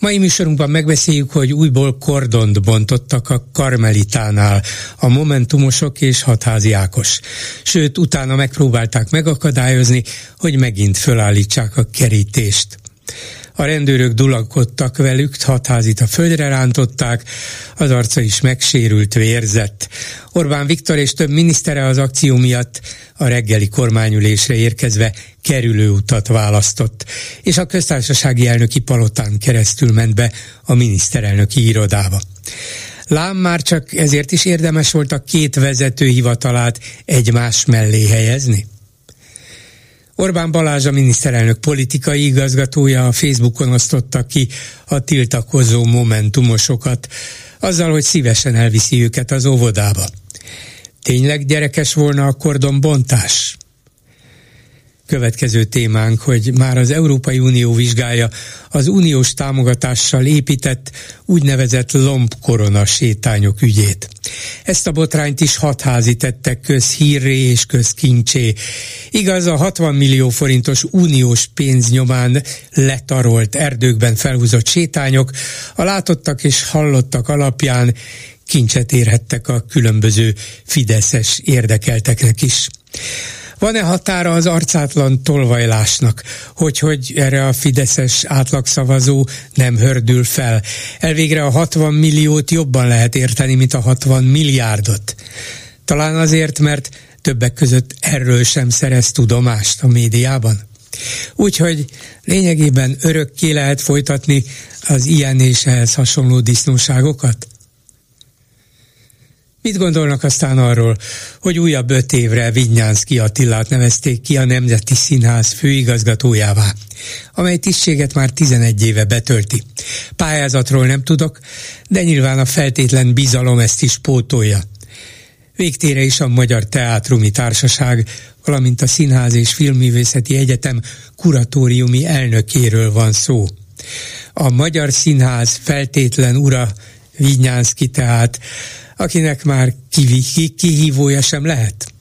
Mai műsorunkban megbeszéljük, hogy újból kordont bontottak a Karmelitánál a Momentumosok és Hatházi Ákos. Sőt, utána megpróbálták megakadályozni, hogy megint fölállítsák a kerítést. A rendőrök dulakodtak velük, hatházit a földre rántották, az arca is megsérült, vérzett. Orbán Viktor és több minisztere az akció miatt a reggeli kormányülésre érkezve kerülő utat választott, és a köztársasági elnöki palotán keresztül ment be a miniszterelnöki irodába. Lám már csak ezért is érdemes volt a két vezető hivatalát egymás mellé helyezni? Orbán Balázs a miniszterelnök politikai igazgatója a Facebookon osztotta ki a tiltakozó momentumosokat, azzal, hogy szívesen elviszi őket az óvodába. Tényleg gyerekes volna a kordonbontás? Következő témánk, hogy már az Európai Unió vizsgálja az uniós támogatással épített úgynevezett lombkorona sétányok ügyét. Ezt a botrányt is hatházi tettek közhírré és közkincsé. Igaz, a 60 millió forintos uniós pénznyomán letarolt erdőkben felhúzott sétányok a látottak és hallottak alapján kincset érhettek a különböző fideszes érdekelteknek is. Van-e határa az arcátlan tolvajlásnak, hogy, hogy erre a fideszes átlagszavazó nem hördül fel? Elvégre a 60 milliót jobban lehet érteni, mint a 60 milliárdot. Talán azért, mert többek között erről sem szerez tudomást a médiában. Úgyhogy lényegében örökké lehet folytatni az ilyen és ehhez hasonló disznóságokat? Mit gondolnak aztán arról, hogy újabb öt évre Vinyánszki Attilát nevezték ki a Nemzeti Színház főigazgatójává, amely tisztséget már 11 éve betölti. Pályázatról nem tudok, de nyilván a feltétlen bizalom ezt is pótolja. Végtére is a Magyar Teátrumi Társaság, valamint a Színház és Filmművészeti Egyetem kuratóriumi elnökéről van szó. A Magyar Színház feltétlen ura Vinyánszki tehát akinek már kihívója sem lehet.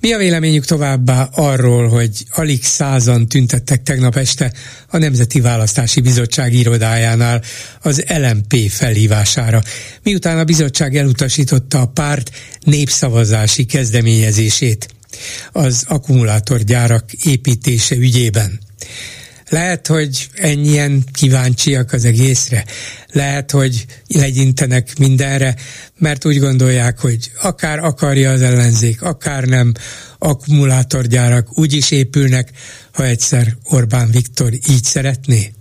Mi a véleményük továbbá arról, hogy alig százan tüntettek tegnap este a Nemzeti Választási Bizottság irodájánál az LMP felhívására, miután a bizottság elutasította a párt népszavazási kezdeményezését az akkumulátorgyárak építése ügyében. Lehet, hogy ennyien kíváncsiak az egészre. Lehet, hogy legyintenek mindenre, mert úgy gondolják, hogy akár akarja az ellenzék, akár nem, akkumulátorgyárak úgy is épülnek, ha egyszer Orbán Viktor így szeretné.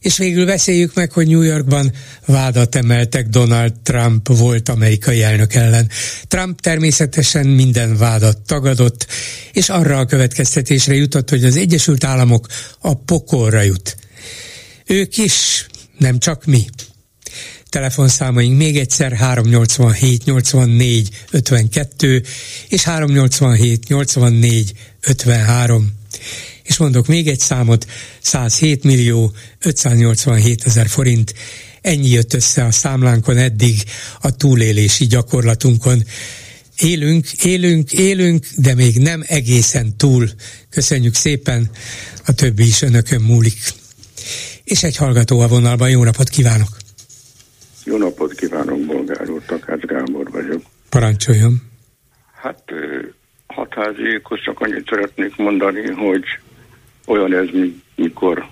És végül beszéljük meg, hogy New Yorkban vádat emeltek Donald Trump volt amerikai elnök ellen. Trump természetesen minden vádat tagadott, és arra a következtetésre jutott, hogy az Egyesült Államok a pokolra jut. Ők is, nem csak mi. Telefonszámaink még egyszer 387 84 52 és 387 84 53 és mondok még egy számot, 107 millió 587 ezer forint, ennyi jött össze a számlánkon eddig a túlélési gyakorlatunkon. Élünk, élünk, élünk, de még nem egészen túl. Köszönjük szépen, a többi is önökön múlik. És egy hallgató a vonalban, jó napot kívánok! Jó napot kívánok, Bolgár úr, Takács Gábor vagyok. Parancsoljon! Hát hatháziékhoz csak annyit szeretnék mondani, hogy olyan ez, mikor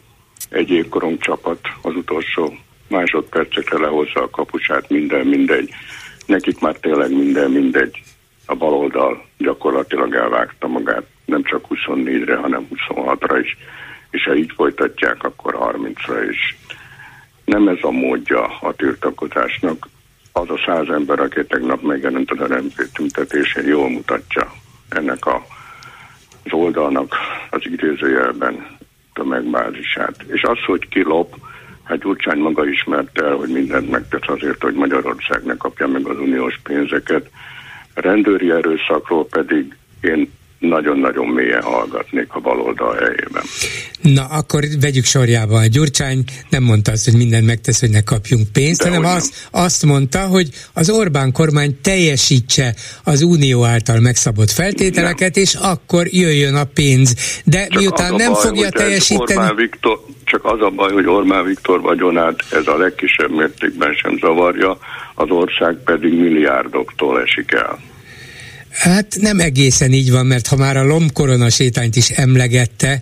egy évkorom csapat az utolsó másodpercekre lehozza a kapusát, minden mindegy. Nekik már tényleg minden mindegy. A baloldal gyakorlatilag elvágta magát, nem csak 24-re, hanem 26-ra is. És ha így folytatják, akkor 30-ra is. Nem ez a módja a tiltakozásnak. Az a száz ember, aki tegnap megjelent a RMP tüntetésén, jól mutatja ennek a az oldalnak az idézőjelben tömegbázisát. És az, hogy ki lop, Hát Gyurcsány maga ismerte el, hogy mindent megtesz azért, hogy Magyarország ne kapja meg az uniós pénzeket. Rendőri erőszakról pedig én nagyon-nagyon mélyen hallgatnék a baloldal helyében. Na, akkor vegyük sorjába. A Gyurcsány nem mondta azt, hogy mindent megtesz, hogy ne kapjunk pénzt, De hanem azt, azt mondta, hogy az Orbán kormány teljesítse az Unió által megszabott feltételeket, nem. és akkor jöjjön a pénz. De csak miután nem baj, fogja teljesíteni... Orbán Viktor, csak az a baj, hogy Orbán Viktor vagyonát ez a legkisebb mértékben sem zavarja, az ország pedig milliárdoktól esik el. Hát nem egészen így van, mert ha már a lombkorona sétányt is emlegette,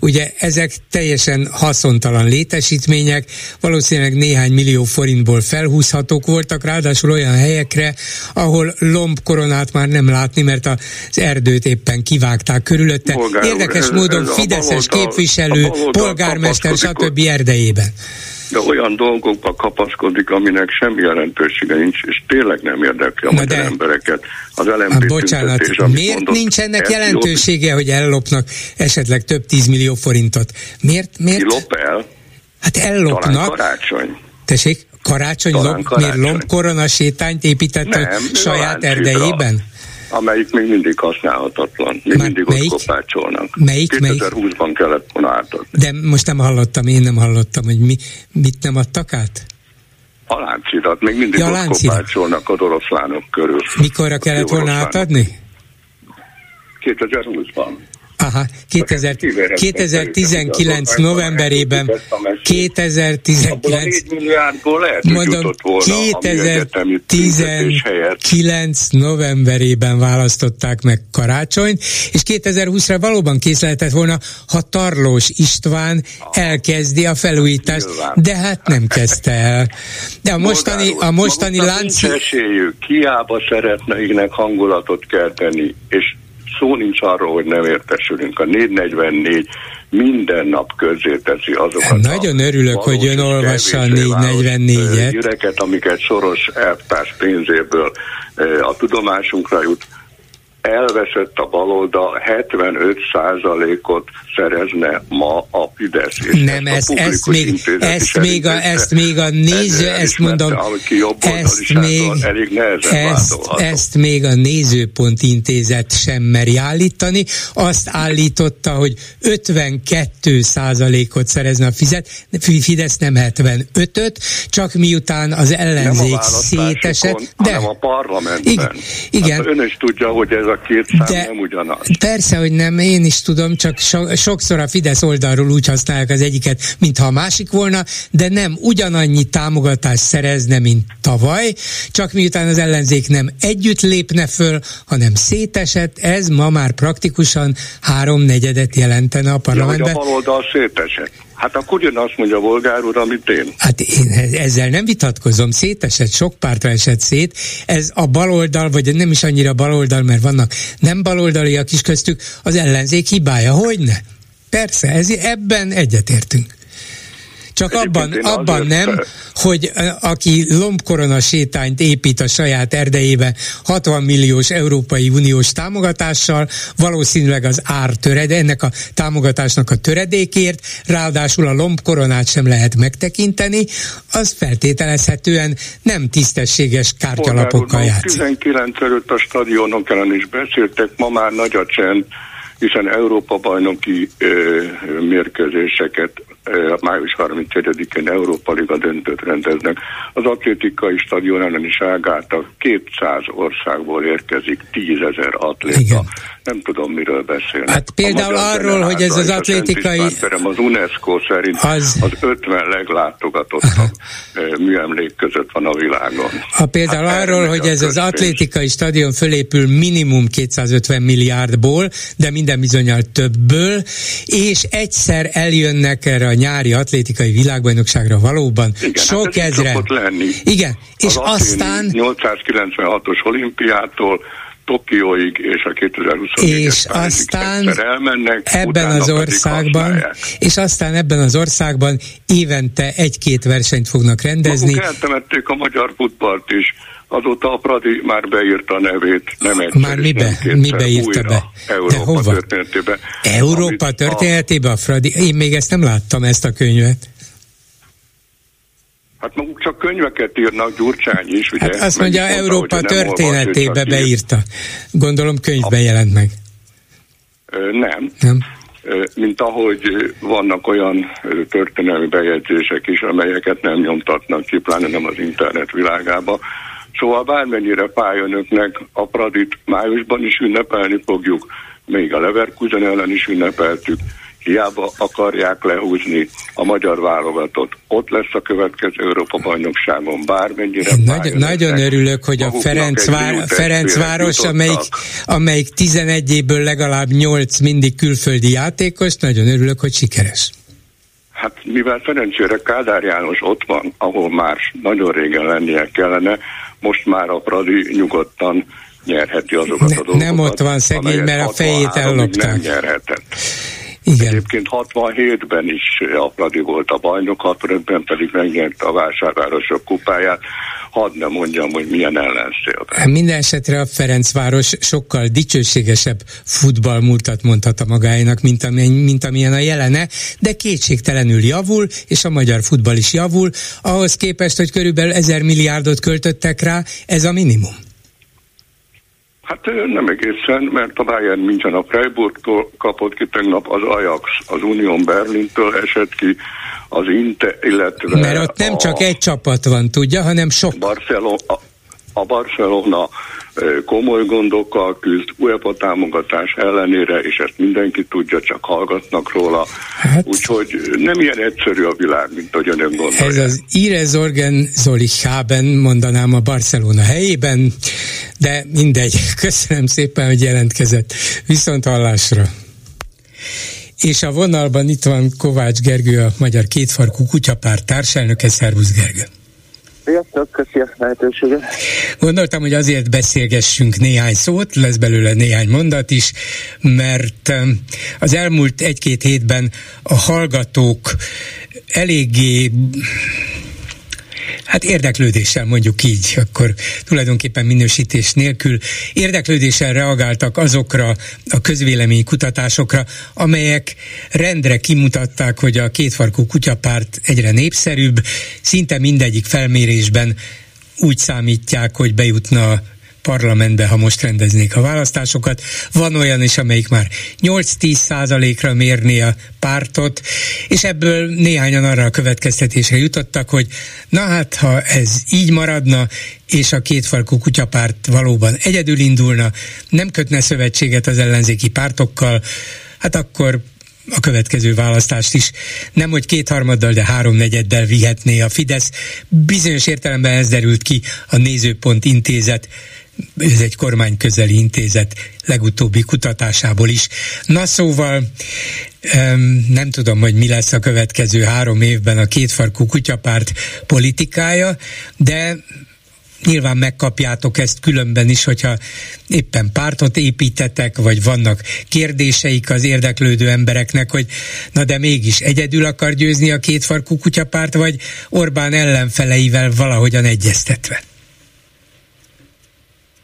ugye ezek teljesen haszontalan létesítmények, valószínűleg néhány millió forintból felhúzhatók voltak, ráadásul olyan helyekre, ahol lombkoronát már nem látni, mert az erdőt éppen kivágták körülötte. Polgár, Érdekes ez, módon ez Fideszes baloldal, képviselő, polgármester, stb. erdejében de olyan dolgokba kapaszkodik, aminek semmi jelentősége nincs, és tényleg nem érdekli a Na magyar de, embereket. Az LMP bocsánat, miért mondott, nincs ennek jelentősége, hogy ellopnak esetleg több tízmillió forintot? Miért? miért? Ki lop el? Hát ellopnak. Talán karácsony. Tessék, karácsony, Talán lop, karácsony. miért lombkorona sétányt épített nem, saját erdejében? Amelyik még mindig használhatatlan. Még Már mindig melyik? ott kopácsolnak. Melyik? 2020-ban kellett volna átadni. De most nem hallottam, én nem hallottam, hogy mi, mit nem adtak át? A láncirat, még mindig ja, ott kopácsolnak az oroszlánok körül. Mikorra kellett volna átadni? 2020-ban. Aha, 2000, 2019 novemberében. 2019 mondom, 2019 novemberében választották meg karácsonyt, és 2020-ra valóban kész lehetett volna, ha Tarlós István elkezdi a felújítást, de hát nem kezdte el. De a mostani, a mostani lánc... Nincs esélyük, hiába szeretne hangulatot kelteni, és szó nincs arról, hogy nem értesülünk. A 444 minden nap közzé teszi azokat Nagyon örülök, hogy ön olvassa a 444-et. Gyereket, amiket soros elvtárs pénzéből a tudomásunkra jut elveszett a baloldal 75 ot szerezne ma a Fidesz. És Nem, ezt, ezt, ezt még, ezt még, a, ezt még a néző, ezt mondom, ezt még, elég ezt, ezt még a Nézőpont Intézet sem meri állítani. Azt állította, hogy 52 ot szerezne a Fizet, Fidesz, nem 75-öt, csak miután az ellenzék szétesett. De, hanem a parlamentben. Igen, igen. Hát ön is tudja, hogy ez a a két szám De nem ugyanaz. Persze, hogy nem, én is tudom, csak so, sokszor a Fidesz oldalról úgy használják az egyiket, mintha a másik volna, de nem ugyanannyi támogatást szerezne, mint tavaly, csak miután az ellenzék nem együtt lépne föl, hanem szétesett, ez ma már praktikusan háromnegyedet jelentene a parlamentben. Ja, hogy a baloldal szétesett. Hát akkor jön azt mondja a Volgár úr, amit én. Hát én ezzel nem vitatkozom, szétesett, sok pártra esett szét. Ez a baloldal, vagy nem is annyira baloldal, mert vannak nem baloldaliak is köztük, az ellenzék hibája, hogy ne? Persze, ez, ebben egyetértünk. Csak abban, abban nem, hogy aki lombkorona sétányt épít a saját erdejébe 60 milliós Európai Uniós támogatással, valószínűleg az ár töred, ennek a támogatásnak a töredékért, ráadásul a lombkoronát sem lehet megtekinteni, az feltételezhetően nem tisztességes kártyalapokkal játszik. 19 előtt a stadionok ellen is beszéltek, ma már nagy a csend, hiszen Európa bajnoki ö, mérkőzéseket május 31-én Európa Liga döntőt rendeznek. Az atlétikai stadion ellen is a 200 országból érkezik 10 ezer atléta. Igen. Nem tudom, miről beszélnek. Hát például arról, hogy ez az atlétikai... Az UNESCO szerint az, az 50 leglátogatottabb műemlék között van a világon. Ha például hát arról, hogy ez az atlétikai stadion fölépül minimum 250 milliárdból, de minden bizonyal többből, és egyszer eljönnek erre a nyári atlétikai világbajnokságra valóban Igen, hát sok hát ezre. lenni. Igen, és az aztán... 896-os olimpiától Tokióig és a 2020 és aztán elmennek, ebben az országban, és aztán ebben az országban évente egy-két versenyt fognak rendezni. Maguk eltemették a magyar futballt is, azóta a Pradi már beírta a nevét, nem egyszer, Már mibe, mibe írta be? Európa De hova? történetébe. Európa történetébe a Fradi? Én még ezt nem láttam, ezt a könyvet. Hát maguk csak könyveket írnak, Gyurcsány is, ugye? Hát azt mondja, mondta, Európa történetébe beírta. Gondolom könyvben jelent meg. Nem. Nem. Mint ahogy vannak olyan történelmi bejegyzések is, amelyeket nem nyomtatnak ki, pláne nem az internet világába. Szóval bármennyire pályönöknek a Pradit májusban is ünnepelni fogjuk, még a Leverkusen ellen is ünnepeltük, hiába akarják lehúzni a magyar válogatott. Ott lesz a következő Európa bajnokságon, bármennyire. Én nagy, nagyon örülök, hogy a Ferencvár, Ferencváros, amelyik, amelyik 11 évből legalább 8 mindig külföldi játékos, nagyon örülök, hogy sikeres. Hát mivel szerencsére Kádár János ott van, ahol már nagyon régen lennie kellene, most már a Pradi nyugodtan nyerheti azokat ne, a dolgokat. Nem ott van szegény, mert a fejét ellopták. Nem nyerhetett. Igen. Egyébként 67-ben is Apradi volt a bajnok, 65-ben pedig megnyerte a vásárvárosok kupáját. Hadd ne mondjam, hogy milyen ellenszélben. Minden esetre a Ferencváros sokkal dicsőségesebb futballmúltat mondhat a magáénak, mint, amilyen, mint amilyen a jelene, de kétségtelenül javul, és a magyar futball is javul. Ahhoz képest, hogy körülbelül ezer milliárdot költöttek rá, ez a minimum. Hát nem egészen, mert a Bayern München a Freiburgtól kapott ki tegnap, az Ajax az Union Berlintől esett ki, az Inte, illetve... Mert ott nem a, csak egy csapat van, tudja, hanem sok. Barcelona, a Barcelona komoly gondokkal küzd, UEFA támogatás ellenére, és ezt mindenki tudja, csak hallgatnak róla. Hát, Úgyhogy nem ilyen egyszerű a világ, mint ahogy önök gondolják. Ez az Ire Zorgen Haben mondanám a Barcelona helyében, de mindegy. Köszönöm szépen, hogy jelentkezett. Viszont hallásra. És a vonalban itt van Kovács Gergő, a Magyar Kétfarkú Kutyapárt társelnöke. Szervusz Gergő! Sziasztok, köszi a lehetőséget. Gondoltam, hogy azért beszélgessünk néhány szót, lesz belőle néhány mondat is, mert az elmúlt egy-két hétben a hallgatók eléggé hát érdeklődéssel mondjuk így, akkor tulajdonképpen minősítés nélkül. Érdeklődéssel reagáltak azokra a közvélemény kutatásokra, amelyek rendre kimutatták, hogy a kétfarkú kutyapárt egyre népszerűbb, szinte mindegyik felmérésben úgy számítják, hogy bejutna parlamentbe, ha most rendeznék a választásokat. Van olyan is, amelyik már 8-10 százalékra mérné a pártot, és ebből néhányan arra a következtetésre jutottak, hogy na hát, ha ez így maradna, és a kétfarkú kutyapárt valóban egyedül indulna, nem kötne szövetséget az ellenzéki pártokkal, hát akkor a következő választást is nem hogy kétharmaddal, de háromnegyeddel vihetné a Fidesz. Bizonyos értelemben ez derült ki a Nézőpont intézet ez egy kormányközeli intézet legutóbbi kutatásából is. Na szóval nem tudom, hogy mi lesz a következő három évben a kétfarkú kutyapárt politikája, de nyilván megkapjátok ezt különben is, hogyha éppen pártot építetek, vagy vannak kérdéseik az érdeklődő embereknek, hogy na de mégis egyedül akar győzni a kétfarkú kutyapárt, vagy Orbán ellenfeleivel valahogyan egyeztetve.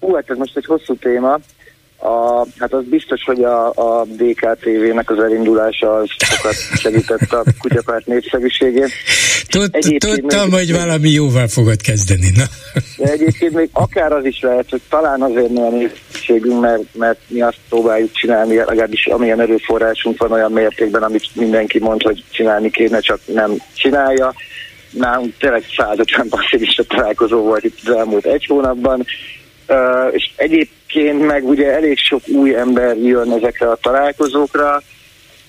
Hú, hát ez most egy hosszú téma. A, hát az biztos, hogy a, a DKTV-nek az elindulása az sokat segített a kutyapárt népszerűségén. Tudtam, még, hogy valami jóval fogod kezdeni. Na. De egyébként még akár az is lehet, hogy talán azért nem a népszerűségünk, mert, mert mi azt próbáljuk csinálni, legalábbis amilyen erőforrásunk van olyan mértékben, amit mindenki mond, hogy csinálni kéne, csak nem csinálja. Nálunk tényleg 150 passzivista találkozó volt itt az elmúlt egy hónapban, és egyébként meg ugye elég sok új ember jön ezekre a találkozókra,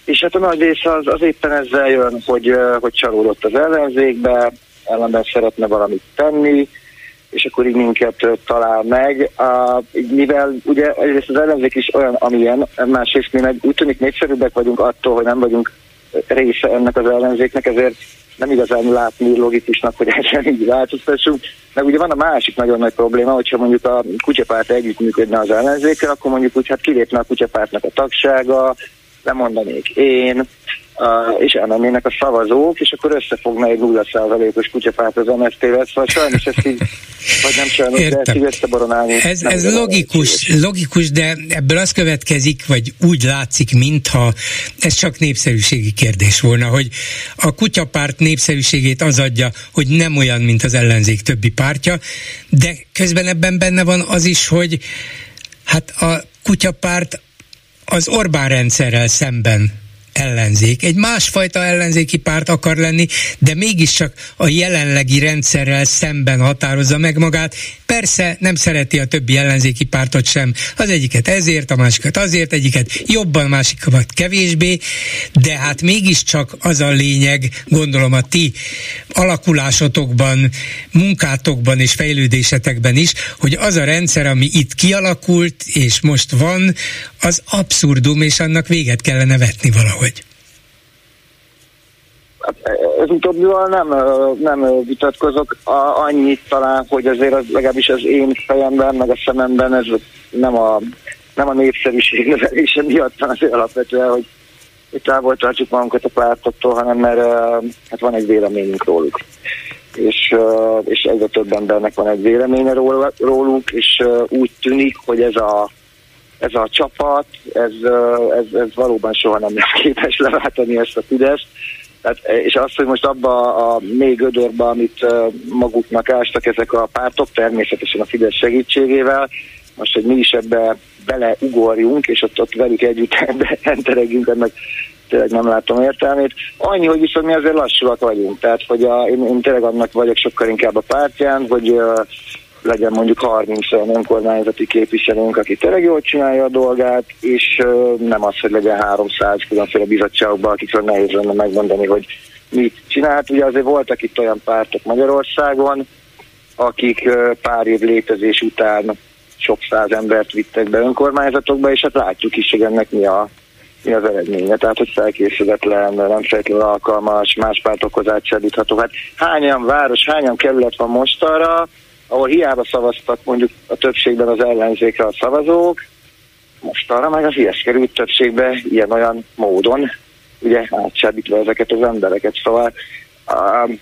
és hát a nagy része az, az éppen ezzel jön, hogy, hogy csalódott az ellenzékbe, ellenben szeretne valamit tenni, és akkor így minket talál meg. Mivel ugye egyrészt az ellenzék is olyan, amilyen, másrészt mi meg úgy tűnik népszerűbbek vagyunk attól, hogy nem vagyunk része ennek az ellenzéknek, ezért nem igazán látni logikusnak, hogy ezen így változtassunk. Meg ugye van a másik nagyon nagy probléma, hogyha mondjuk a kutyapárt együttműködne az ellenzékkel, akkor mondjuk úgy hát kilépne a kutyapártnak a tagsága, lemondanék én, és elmennének a szavazók, és akkor összefogna egy 0%-os kutyapárt az MSZT-vel, szóval sajnos ezt így, vagy nem sajnos, Értem. de ezt így összeboronálni. Ez, ez logikus, logikus, de ebből az következik, vagy úgy látszik, mintha ez csak népszerűségi kérdés volna, hogy a kutyapárt népszerűségét az adja, hogy nem olyan, mint az ellenzék többi pártja, de közben ebben benne van az is, hogy hát a kutyapárt az Orbán rendszerrel szemben ellenzék. Egy másfajta ellenzéki párt akar lenni, de mégiscsak a jelenlegi rendszerrel szemben határozza meg magát. Persze nem szereti a többi ellenzéki pártot sem. Az egyiket ezért, a másikat azért, egyiket jobban, másikat kevésbé, de hát mégiscsak az a lényeg, gondolom a ti alakulásotokban, munkátokban és fejlődésetekben is, hogy az a rendszer, ami itt kialakult és most van, az abszurdum, és annak véget kellene vetni valahogy. Hát, ez utóbbival nem, nem vitatkozok. A, annyit talán, hogy azért az, legalábbis az én fejemben, meg a szememben ez nem a, nem a népszerűség növelése miatt, hanem azért alapvetően, hogy, hogy távol tartsuk magunkat a pártoktól, hanem mert hát van egy véleményünk róluk. És, és egyre több embernek van egy véleménye róluk, és úgy tűnik, hogy ez a ez a csapat, ez, ez, ez valóban soha nem lesz képes leváltani ezt a Fideszt. Tehát, és azt, hogy most abba a mély gödörbe, amit maguknak ástak ezek a pártok, természetesen a Fidesz segítségével, most, hogy mi is ebbe beleugorjunk, és ott, ott velük együtt enteregjünk, ennek tényleg nem látom értelmét. Annyi, hogy viszont mi azért lassúak vagyunk. Tehát, hogy a, én, én tényleg annak vagyok sokkal inkább a pártján, hogy uh, legyen mondjuk 30 olyan önkormányzati képviselőnk, aki tényleg jól csinálja a dolgát, és nem az, hogy legyen 300 különféle bizottságokban, akikről nehéz lenne megmondani, hogy mit csinált. Ugye azért voltak itt olyan pártok Magyarországon, akik pár év létezés után sok száz embert vittek be önkormányzatokba, és hát látjuk is, hogy ennek mi, a, mi az eredménye. Tehát, hogy felkészületlen, nem feltétlenül alkalmas, más pártokhoz átsállítható. Hát hányan város, hányan kerület van most arra, ahol hiába szavaztak mondjuk a többségben az ellenzékre a szavazók, most arra meg az ilyes került többségbe ilyen-olyan módon, ugye átsábítva ezeket az embereket, szóval um,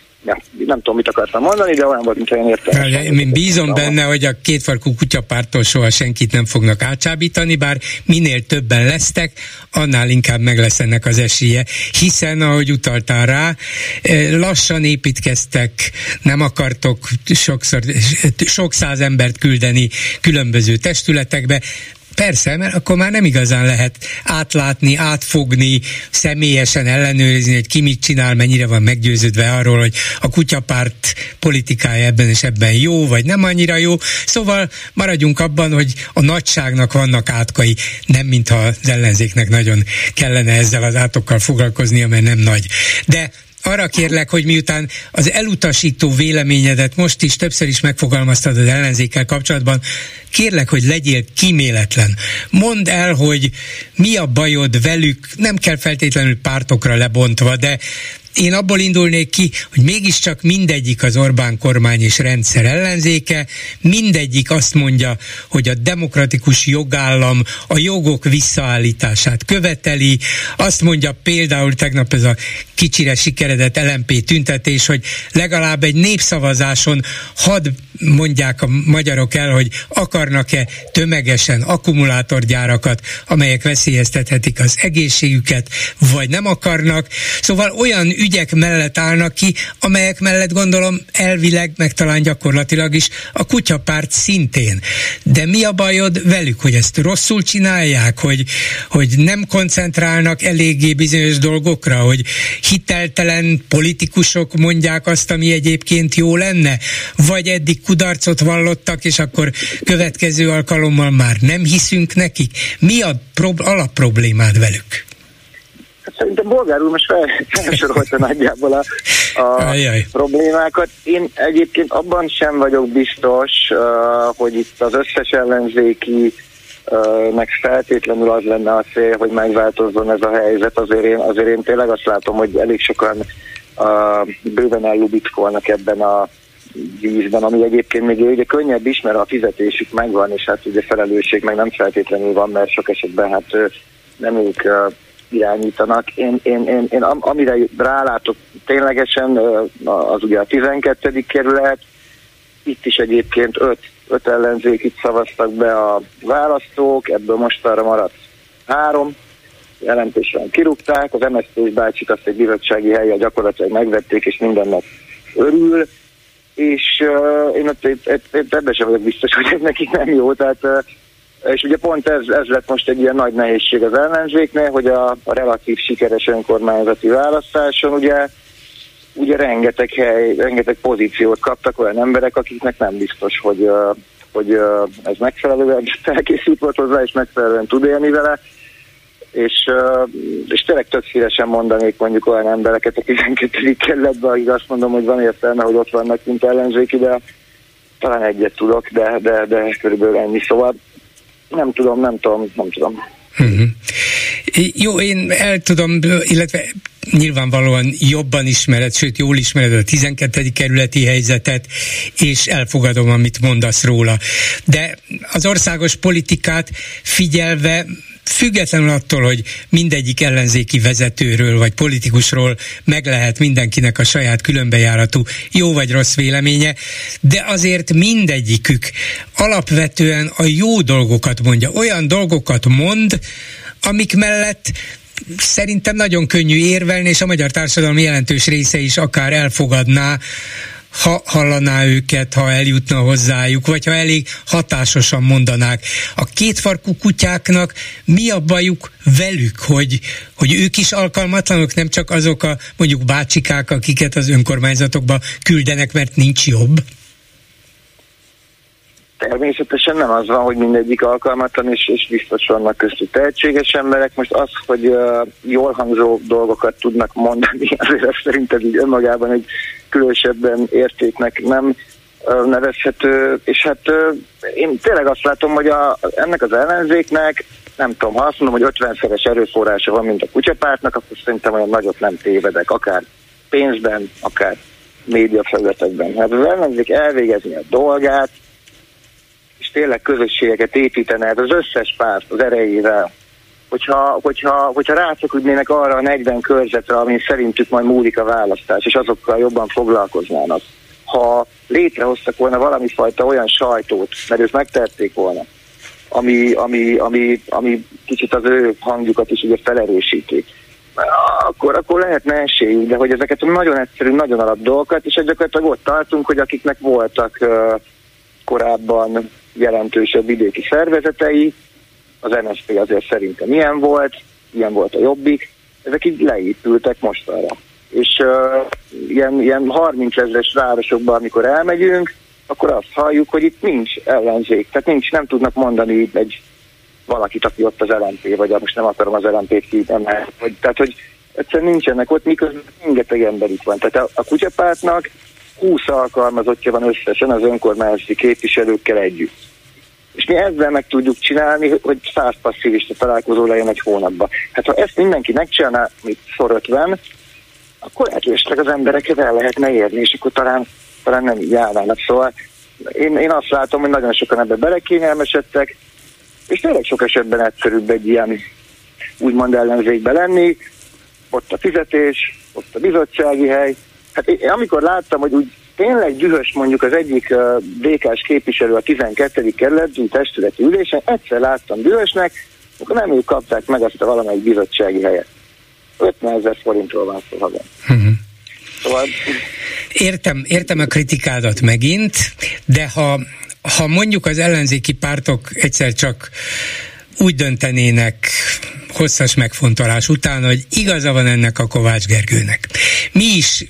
nem tudom, mit akartam mondani, de olyan volt, mint olyan értelmes. Én bízom benne, hogy a kétfarkú kutyapártól soha senkit nem fognak átsábítani, bár minél többen lesztek, annál inkább meg lesz ennek az esélye, hiszen, ahogy utaltál rá, lassan építkeztek, nem akartok sokszor, sok száz embert küldeni különböző testületekbe, Persze, mert akkor már nem igazán lehet átlátni, átfogni, személyesen ellenőrizni, hogy ki mit csinál, mennyire van meggyőződve arról, hogy a kutyapárt politikája ebben és ebben jó, vagy nem annyira jó. Szóval maradjunk abban, hogy a nagyságnak vannak átkai, nem mintha az ellenzéknek nagyon kellene ezzel az átokkal foglalkoznia, mert nem nagy. De arra kérlek, hogy miután az elutasító véleményedet most is többször is megfogalmaztad az ellenzékkel kapcsolatban, kérlek, hogy legyél kíméletlen. Mondd el, hogy mi a bajod velük, nem kell feltétlenül pártokra lebontva, de én abból indulnék ki, hogy mégiscsak mindegyik az Orbán kormány és rendszer ellenzéke, mindegyik azt mondja, hogy a demokratikus jogállam a jogok visszaállítását követeli, azt mondja például tegnap ez a kicsire sikeredett LMP tüntetés, hogy legalább egy népszavazáson hadd mondják a magyarok el, hogy akarnak-e tömegesen akkumulátorgyárakat, amelyek veszélyeztethetik az egészségüket, vagy nem akarnak. Szóval olyan ügyek mellett állnak ki, amelyek mellett gondolom elvileg, meg talán gyakorlatilag is a kutyapárt szintén. De mi a bajod velük, hogy ezt rosszul csinálják, hogy, hogy nem koncentrálnak eléggé bizonyos dolgokra, hogy hiteltelen politikusok mondják azt, ami egyébként jó lenne, vagy eddig kudarcot vallottak, és akkor következő alkalommal már nem hiszünk nekik. Mi a prob- alapproblémád velük? Szerintem bolgár úr most felsorolta nagyjából a, a problémákat. Én egyébként abban sem vagyok biztos, uh, hogy itt az összes ellenzéki uh, meg feltétlenül az lenne a cél, hogy megváltozzon ez a helyzet. Azért én, azért én tényleg azt látom, hogy elég sokan uh, bőven ellubickolnak ebben a vízben, ami egyébként még ugye könnyebb is, mert a fizetésük megvan, és hát ugye felelősség meg nem feltétlenül van, mert sok esetben hát nem ők irányítanak. Én, én, én, én amire rálátok ténylegesen, az ugye a 12. kerület, itt is egyébként öt, öt ellenzékit szavaztak be a választók, ebből most arra maradt három, jelentésen kirúgták, az MSZP bácsit azt egy bizottsági helye gyakorlatilag megvették, és mindennek örül, és uh, én ott ebben sem vagyok biztos, hogy ez nekik nem jó, tehát uh, és ugye pont ez, ez lett most egy ilyen nagy nehézség az ellenzéknél, hogy a, a relatív sikeres önkormányzati választáson ugye, ugye rengeteg hely, rengeteg pozíciót kaptak olyan emberek, akiknek nem biztos, hogy, hogy ez megfelelően felkészült volt hozzá, és megfelelően tud élni vele. És, és tényleg tök szívesen mondanék mondjuk olyan embereket a 12. kerületben, akik azt mondom, hogy van értelme, hogy ott vannak, mint ellenzéki, de talán egyet tudok, de, de, de körülbelül ennyi. Szóval nem tudom, nem tudom, nem tudom. Uh-huh. Jó, én el tudom, illetve nyilvánvalóan jobban ismered, sőt jól ismered a 12. kerületi helyzetet, és elfogadom, amit mondasz róla. De az országos politikát figyelve függetlenül attól, hogy mindegyik ellenzéki vezetőről vagy politikusról meg lehet mindenkinek a saját különbejáratú jó vagy rossz véleménye, de azért mindegyikük alapvetően a jó dolgokat mondja. Olyan dolgokat mond, amik mellett szerintem nagyon könnyű érvelni, és a magyar társadalom jelentős része is akár elfogadná, ha hallaná őket, ha eljutna hozzájuk, vagy ha elég hatásosan mondanák. A kétfarkú kutyáknak mi a bajuk velük, hogy, hogy ők is alkalmatlanok, nem csak azok a mondjuk bácsikák, akiket az önkormányzatokba küldenek, mert nincs jobb? Természetesen nem az van, hogy mindegyik alkalmatlan, és, és biztos vannak köztük tehetséges emberek. Most az, hogy uh, jól hangzó dolgokat tudnak mondani, azért ez szerintem így önmagában egy különösebben értéknek nem uh, nevezhető, és hát uh, én tényleg azt látom, hogy a, ennek az ellenzéknek nem tudom, ha azt mondom, hogy 50-szeres erőforrása van, mint a kutyapártnak, akkor szerintem olyan nagyot nem tévedek, akár pénzben, akár médiafelületekben. Hát az ellenzék elvégezni a dolgát, tényleg közösségeket építene ez az összes párt az erejével, hogyha, hogyha, hogyha rászakudnének arra a 40 körzetre, amin szerintük majd múlik a választás, és azokkal jobban foglalkoznának. Ha létrehoztak volna valami fajta olyan sajtót, mert ők megtették volna, ami, ami, ami, ami kicsit az ő hangjukat is ugye felerősíti, akkor, akkor lehetne esélyük, de hogy ezeket nagyon egyszerű, nagyon alap dolgokat, és gyakorlatilag ott tartunk, hogy akiknek voltak uh, korábban jelentősebb vidéki szervezetei, az NSZP azért szerintem ilyen volt, ilyen volt a Jobbik, ezek így leépültek mostanra. És uh, ilyen, ilyen 30 ezres városokban, amikor elmegyünk, akkor azt halljuk, hogy itt nincs ellenzék, tehát nincs, nem tudnak mondani egy valakit, aki ott az LMP, vagy most nem akarom az LMP-t kiítemelni, vagy, tehát hogy egyszerűen nincsenek ott, miközben rengeteg ember itt van. Tehát a, a kutyapártnak 20 alkalmazottja van összesen az önkormányzati képviselőkkel együtt. És mi ezzel meg tudjuk csinálni, hogy száz passzivista találkozó legyen egy hónapban. Hát ha ezt mindenki megcsinálná, mit szor 50, akkor lehet, hogy az embereket el lehetne érni, és akkor talán, talán nem így járnának. Szóval én, én azt látom, hogy nagyon sokan ebbe belekényelmesedtek, és tényleg sok esetben egyszerűbb egy ilyen úgymond ellenzékbe lenni, ott a fizetés, ott a bizottsági hely. Hát én, amikor láttam, hogy úgy tényleg dühös mondjuk az egyik DK-s képviselő a 12. kerületi testületi ülésen, egyszer láttam dühösnek, akkor nem ők kapták meg azt a valamelyik bizottsági helyet. 50 ezer forintról van szó haza. Uh-huh. Szóval... Értem, értem a kritikádat megint, de ha, ha mondjuk az ellenzéki pártok egyszer csak úgy döntenének hosszas megfontolás után, hogy igaza van ennek a Kovács Gergőnek. Mi is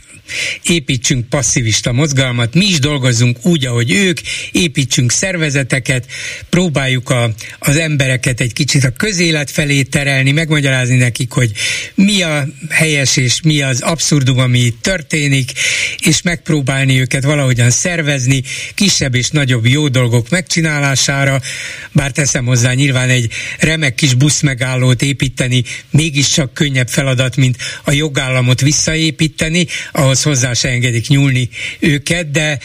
építsünk passzivista mozgalmat, mi is dolgozzunk úgy, ahogy ők, építsünk szervezeteket, próbáljuk a, az embereket egy kicsit a közélet felé terelni, megmagyarázni nekik, hogy mi a helyes és mi az abszurdum, ami itt történik, és megpróbálni őket valahogyan szervezni, kisebb és nagyobb jó dolgok megcsinálására, bár teszem hozzá nyilván egy remek kis buszmegállót építeni, mégiscsak könnyebb feladat, mint a jogállamot visszaépíteni, ahhoz ahhoz hozzá se engedik nyúlni őket, de,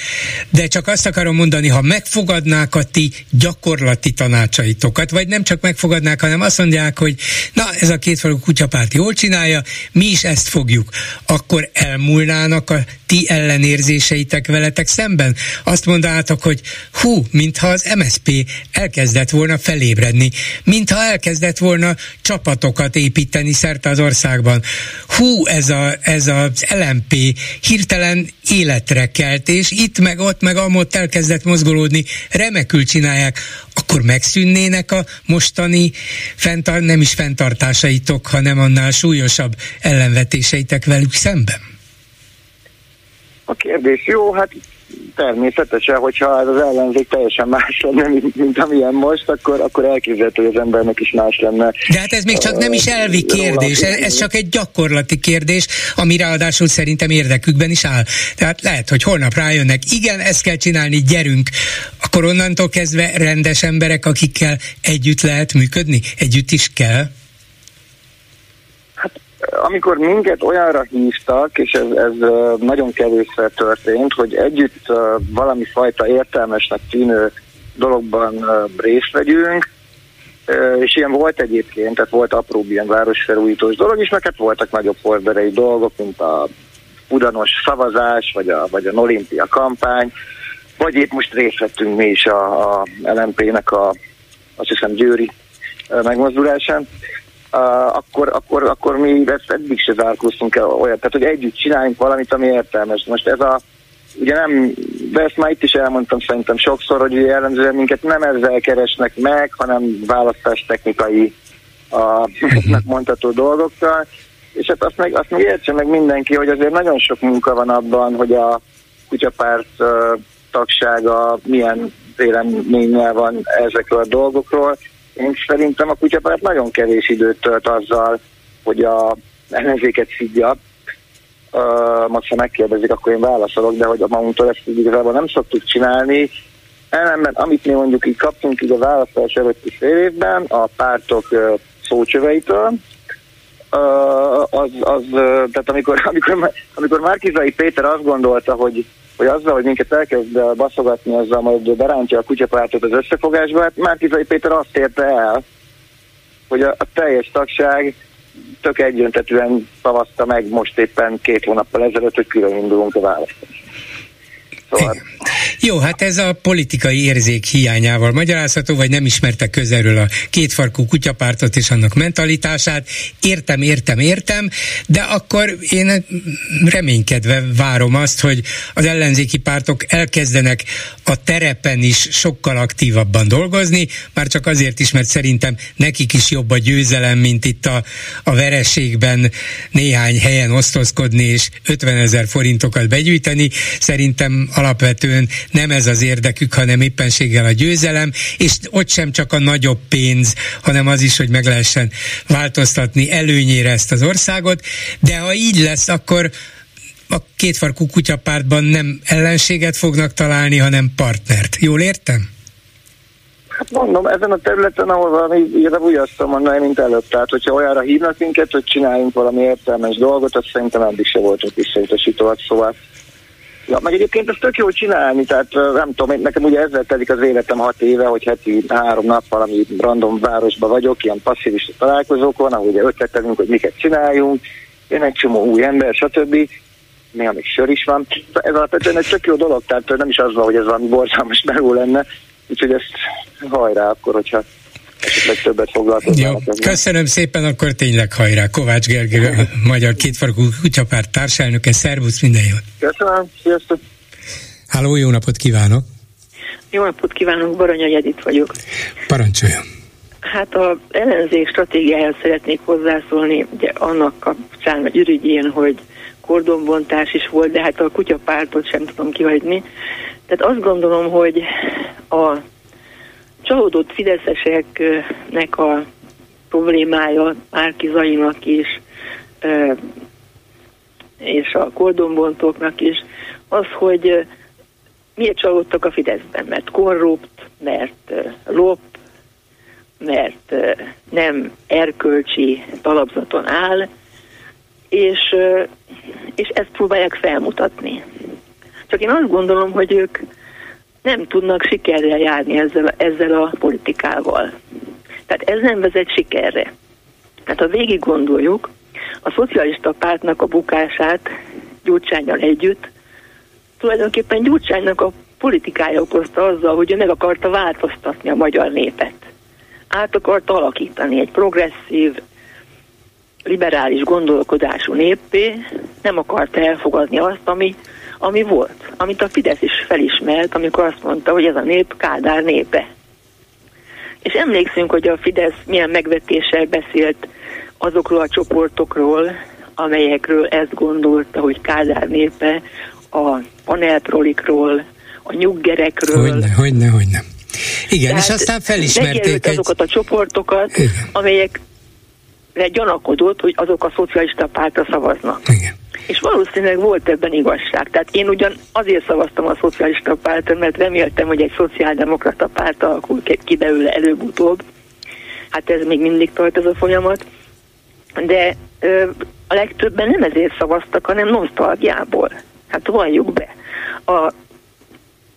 de csak azt akarom mondani, ha megfogadnák a ti gyakorlati tanácsaitokat, vagy nem csak megfogadnák, hanem azt mondják, hogy na, ez a kétfalú kutyapárt jól csinálja, mi is ezt fogjuk, akkor elmúlnának a ti ellenérzéseitek veletek szemben? Azt mondátok, hogy hú, mintha az MSP elkezdett volna felébredni, mintha elkezdett volna csapatokat építeni szerte az országban. Hú, ez, a, ez az LMP hirtelen életre kelt, és itt meg ott meg amott elkezdett mozgolódni, remekül csinálják, akkor megszűnnének a mostani fenntar- nem is fenntartásaitok, hanem annál súlyosabb ellenvetéseitek velük szemben? A kérdés jó, hát természetesen, hogyha ez az ellenzék teljesen más lenne, mint, mint amilyen most, akkor, akkor elképzelhető, hogy az embernek is más lenne. De hát ez még csak nem is elvi kérdés, ez, ez csak egy gyakorlati kérdés, ami ráadásul szerintem érdekükben is áll. Tehát lehet, hogy holnap rájönnek, igen, ezt kell csinálni, gyerünk, akkor onnantól kezdve rendes emberek, akikkel együtt lehet működni, együtt is kell amikor minket olyanra hívtak, és ez, ez nagyon kevésszer történt, hogy együtt valami fajta értelmesnek tűnő dologban részt vegyünk, és ilyen volt egyébként, tehát volt apró ilyen városfelújítós dolog is, meg hát voltak nagyobb horderei dolgok, mint a udanos szavazás, vagy a, vagy a olimpia kampány, vagy épp most részt vettünk mi is a, a LMP-nek a, azt hiszem, Győri megmozdulásán akkor, akkor, akkor mi ezt eddig se zárkóztunk el olyat. Tehát, hogy együtt csináljunk valamit, ami értelmes. Most ez a, ugye nem, de ezt már itt is elmondtam szerintem sokszor, hogy ugye jellemzően minket nem ezzel keresnek meg, hanem választástechnikai a mondható dolgokkal, és hát azt meg, azt meg értse meg mindenki, hogy azért nagyon sok munka van abban, hogy a kutyapárt uh, tagsága milyen véleménnyel van ezekről a dolgokról, én szerintem a kutyapárt nagyon kevés időt tölt azzal, hogy a ellenzéket szidja. Uh, most, ha megkérdezik, akkor én válaszolok, de hogy a magunktól ezt igazából nem szoktuk csinálni. Ellenben, amit mi mondjuk így kaptunk így a választás előtti fél évben, a pártok uh, szócsöveitől, az, az tehát amikor, amikor, amikor Márkizai Péter azt gondolta, hogy hogy azzal, hogy minket elkezd baszogatni, azzal majd berántja a kutyapártot az összefogásba, hát Márkizai Péter azt érte el, hogy a, a teljes tagság tök egyöntetően szavazta meg most éppen két hónappal ezelőtt, hogy külön indulunk a választásra. Szóval... Jó, hát ez a politikai érzék hiányával magyarázható, vagy nem ismerte közelről a kétfarkú kutyapártot és annak mentalitását. Értem, értem, értem, de akkor én reménykedve várom azt, hogy az ellenzéki pártok elkezdenek a terepen is sokkal aktívabban dolgozni, már csak azért is, mert szerintem nekik is jobb a győzelem, mint itt a, a vereségben néhány helyen osztozkodni és 50 ezer forintokat begyűjteni. Szerintem alapvetően nem ez az érdekük, hanem éppenséggel a győzelem, és ott sem csak a nagyobb pénz, hanem az is, hogy meg lehessen változtatni előnyére ezt az országot, de ha így lesz, akkor a kétfarkú kutyapártban nem ellenséget fognak találni, hanem partnert. Jól értem? Hát mondom, ezen a területen, ahol valami, igazából úgy azt mondani, mint előbb. Tehát, hogyha olyanra hívnak minket, hogy csináljunk valami értelmes dolgot, azt szerintem eddig se voltunk visszautasítóak, szóval Ja, meg egyébként ezt tök jól csinálni, tehát nem tudom, nekem ugye ezzel telik az életem hat éve, hogy heti három nap valami random városba vagyok, ilyen passzivista találkozókon, ahol ugye ötletelünk, hogy miket csináljunk, én egy csomó új ember, stb. Néha még sör is van. Ez alapvetően egy tök jó dolog, tehát nem is az van, hogy ez valami borzalmas meló lenne, úgyhogy ezt hajrá akkor, hogyha esetleg többet foglalkoznak. Jó, köszönöm szépen, akkor tényleg hajrá. Kovács Gergely, a Magyar Kétfarkú Kutyapárt társelnöke, szervusz, minden jót. Köszönöm, sziasztok. Háló, jó napot kívánok. Jó napot kívánok, Baranya Edith vagyok. Parancsoljon. Hát a ellenzék stratégiájához szeretnék hozzászólni, ugye annak kapcsán, a ürügyén, hogy kordonbontás is volt, de hát a kutyapártot sem tudom kihagyni. Tehát azt gondolom, hogy a csalódott fideszeseknek a problémája Márki Zainak is, és a kordonbontóknak is, az, hogy miért csalódtak a Fideszben, mert korrupt, mert lop, mert nem erkölcsi talapzaton áll, és és ezt próbálják felmutatni. Csak én azt gondolom, hogy ők nem tudnak sikerrel járni ezzel, ezzel a politikával. Tehát ez nem vezet sikerre. Tehát ha végig gondoljuk, a szocialista pártnak a bukását Gyurcsányjal együtt, tulajdonképpen Gyurcsánynak a politikája okozta azzal, hogy ő meg akarta változtatni a magyar népet. Át akarta alakítani egy progresszív, liberális gondolkodású néppé, nem akarta elfogadni azt, ami, ami volt, amit a Fidesz is felismert, amikor azt mondta, hogy ez a nép Kádár népe. És emlékszünk, hogy a Fidesz milyen megvetéssel beszélt azokról a csoportokról, amelyekről ezt gondolta, hogy Kádár népe a panelprolikról, a nyuggerekről. Hogyne, hogyne, hogyne. Igen, Tehát és aztán felismerték egy... azokat a csoportokat, Igen. amelyek gyanakodott, hogy azok a szocialista pártra szavaznak. Igen. És valószínűleg volt ebben igazság. Tehát én ugyan azért szavaztam a szocialista pártra, mert reméltem, hogy egy szociáldemokrata párt alakul ki belőle előbb-utóbb. Hát ez még mindig tart ez a folyamat. De ö, a legtöbben nem ezért szavaztak, hanem nosztalgiából. Hát valljuk be. A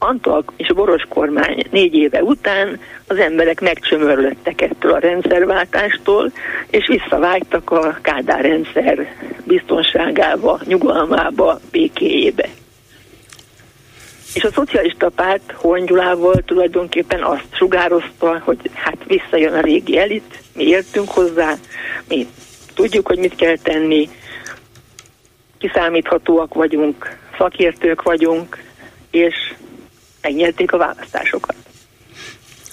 Antal és Boros kormány négy éve után az emberek megcsömörlöttek ettől a rendszerváltástól, és visszavágytak a Kádár rendszer biztonságába, nyugalmába, békéjébe. És a szocialista párt Hongyulával tulajdonképpen azt sugározta, hogy hát visszajön a régi elit, mi értünk hozzá, mi tudjuk, hogy mit kell tenni, kiszámíthatóak vagyunk, szakértők vagyunk, és megnyerték a választásokat.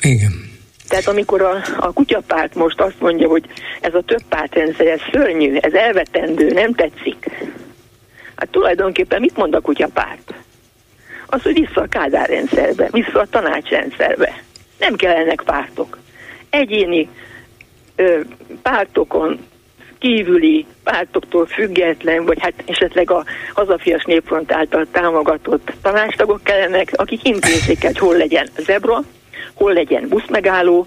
Igen. Tehát amikor a, a kutyapárt most azt mondja, hogy ez a több pártrendszer, ez szörnyű, ez elvetendő, nem tetszik, hát tulajdonképpen mit mond a kutyapárt? Az, hogy vissza a Kádár rendszerbe, vissza a tanácsrendszerbe. Nem kellenek pártok. Egyéni ö, pártokon kívüli pártoktól független, vagy hát esetleg a hazafias népfront által támogatott tanástagok kellenek, akik intézik hogy hol legyen zebra, hol legyen buszmegálló,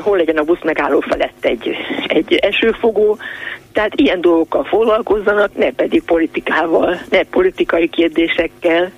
hol legyen a buszmegálló felett egy, egy esőfogó, tehát ilyen dolgokkal foglalkozzanak, ne pedig politikával, ne politikai kérdésekkel.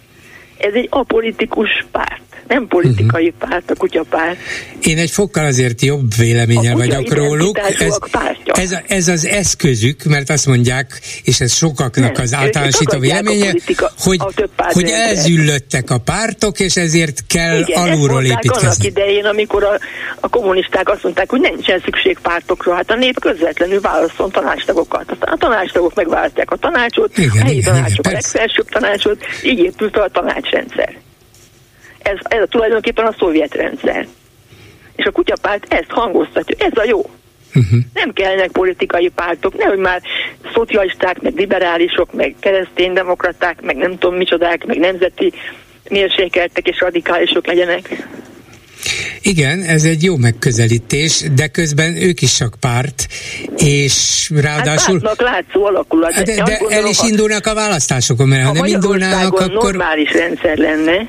Ez egy apolitikus párt nem politikai uh-huh. párt, a kutyapárt. Én egy fokkal azért jobb véleménye vagyok róluk. Ez, ez, a, ez az eszközük, mert azt mondják, és ez sokaknak nem, az általánosító véleménye, a hogy, hogy elzüllöttek a pártok, és ezért kell Igen, alulról építkezni. annak idején, amikor a, a kommunisták azt mondták, hogy nincsen szükség pártokra, hát a nép közvetlenül válaszol tanácstagokat. Aztán a tanácstagok megválasztják a tanácsot, igen, a helyi igen, tanácsok igen, a legfelsőbb tanácsot, így épült a tanácsrendszer. Ez, ez a tulajdonképpen a szovjet rendszer. És a kutyapárt ezt hangoztatja, ez a jó. Uh-huh. Nem kellene politikai pártok, nehogy már szocialisták, meg liberálisok, meg kereszténydemokraták, meg nem tudom micsodák, meg nemzeti mérsékeltek és radikálisok legyenek. Igen, ez egy jó megközelítés, de közben ők is csak párt, és ráadásul... Hát látszó alakulat. De, de, de el is indulnak a választásokon, mert ha, ha nem indulnának, akkor... normális rendszer lenne,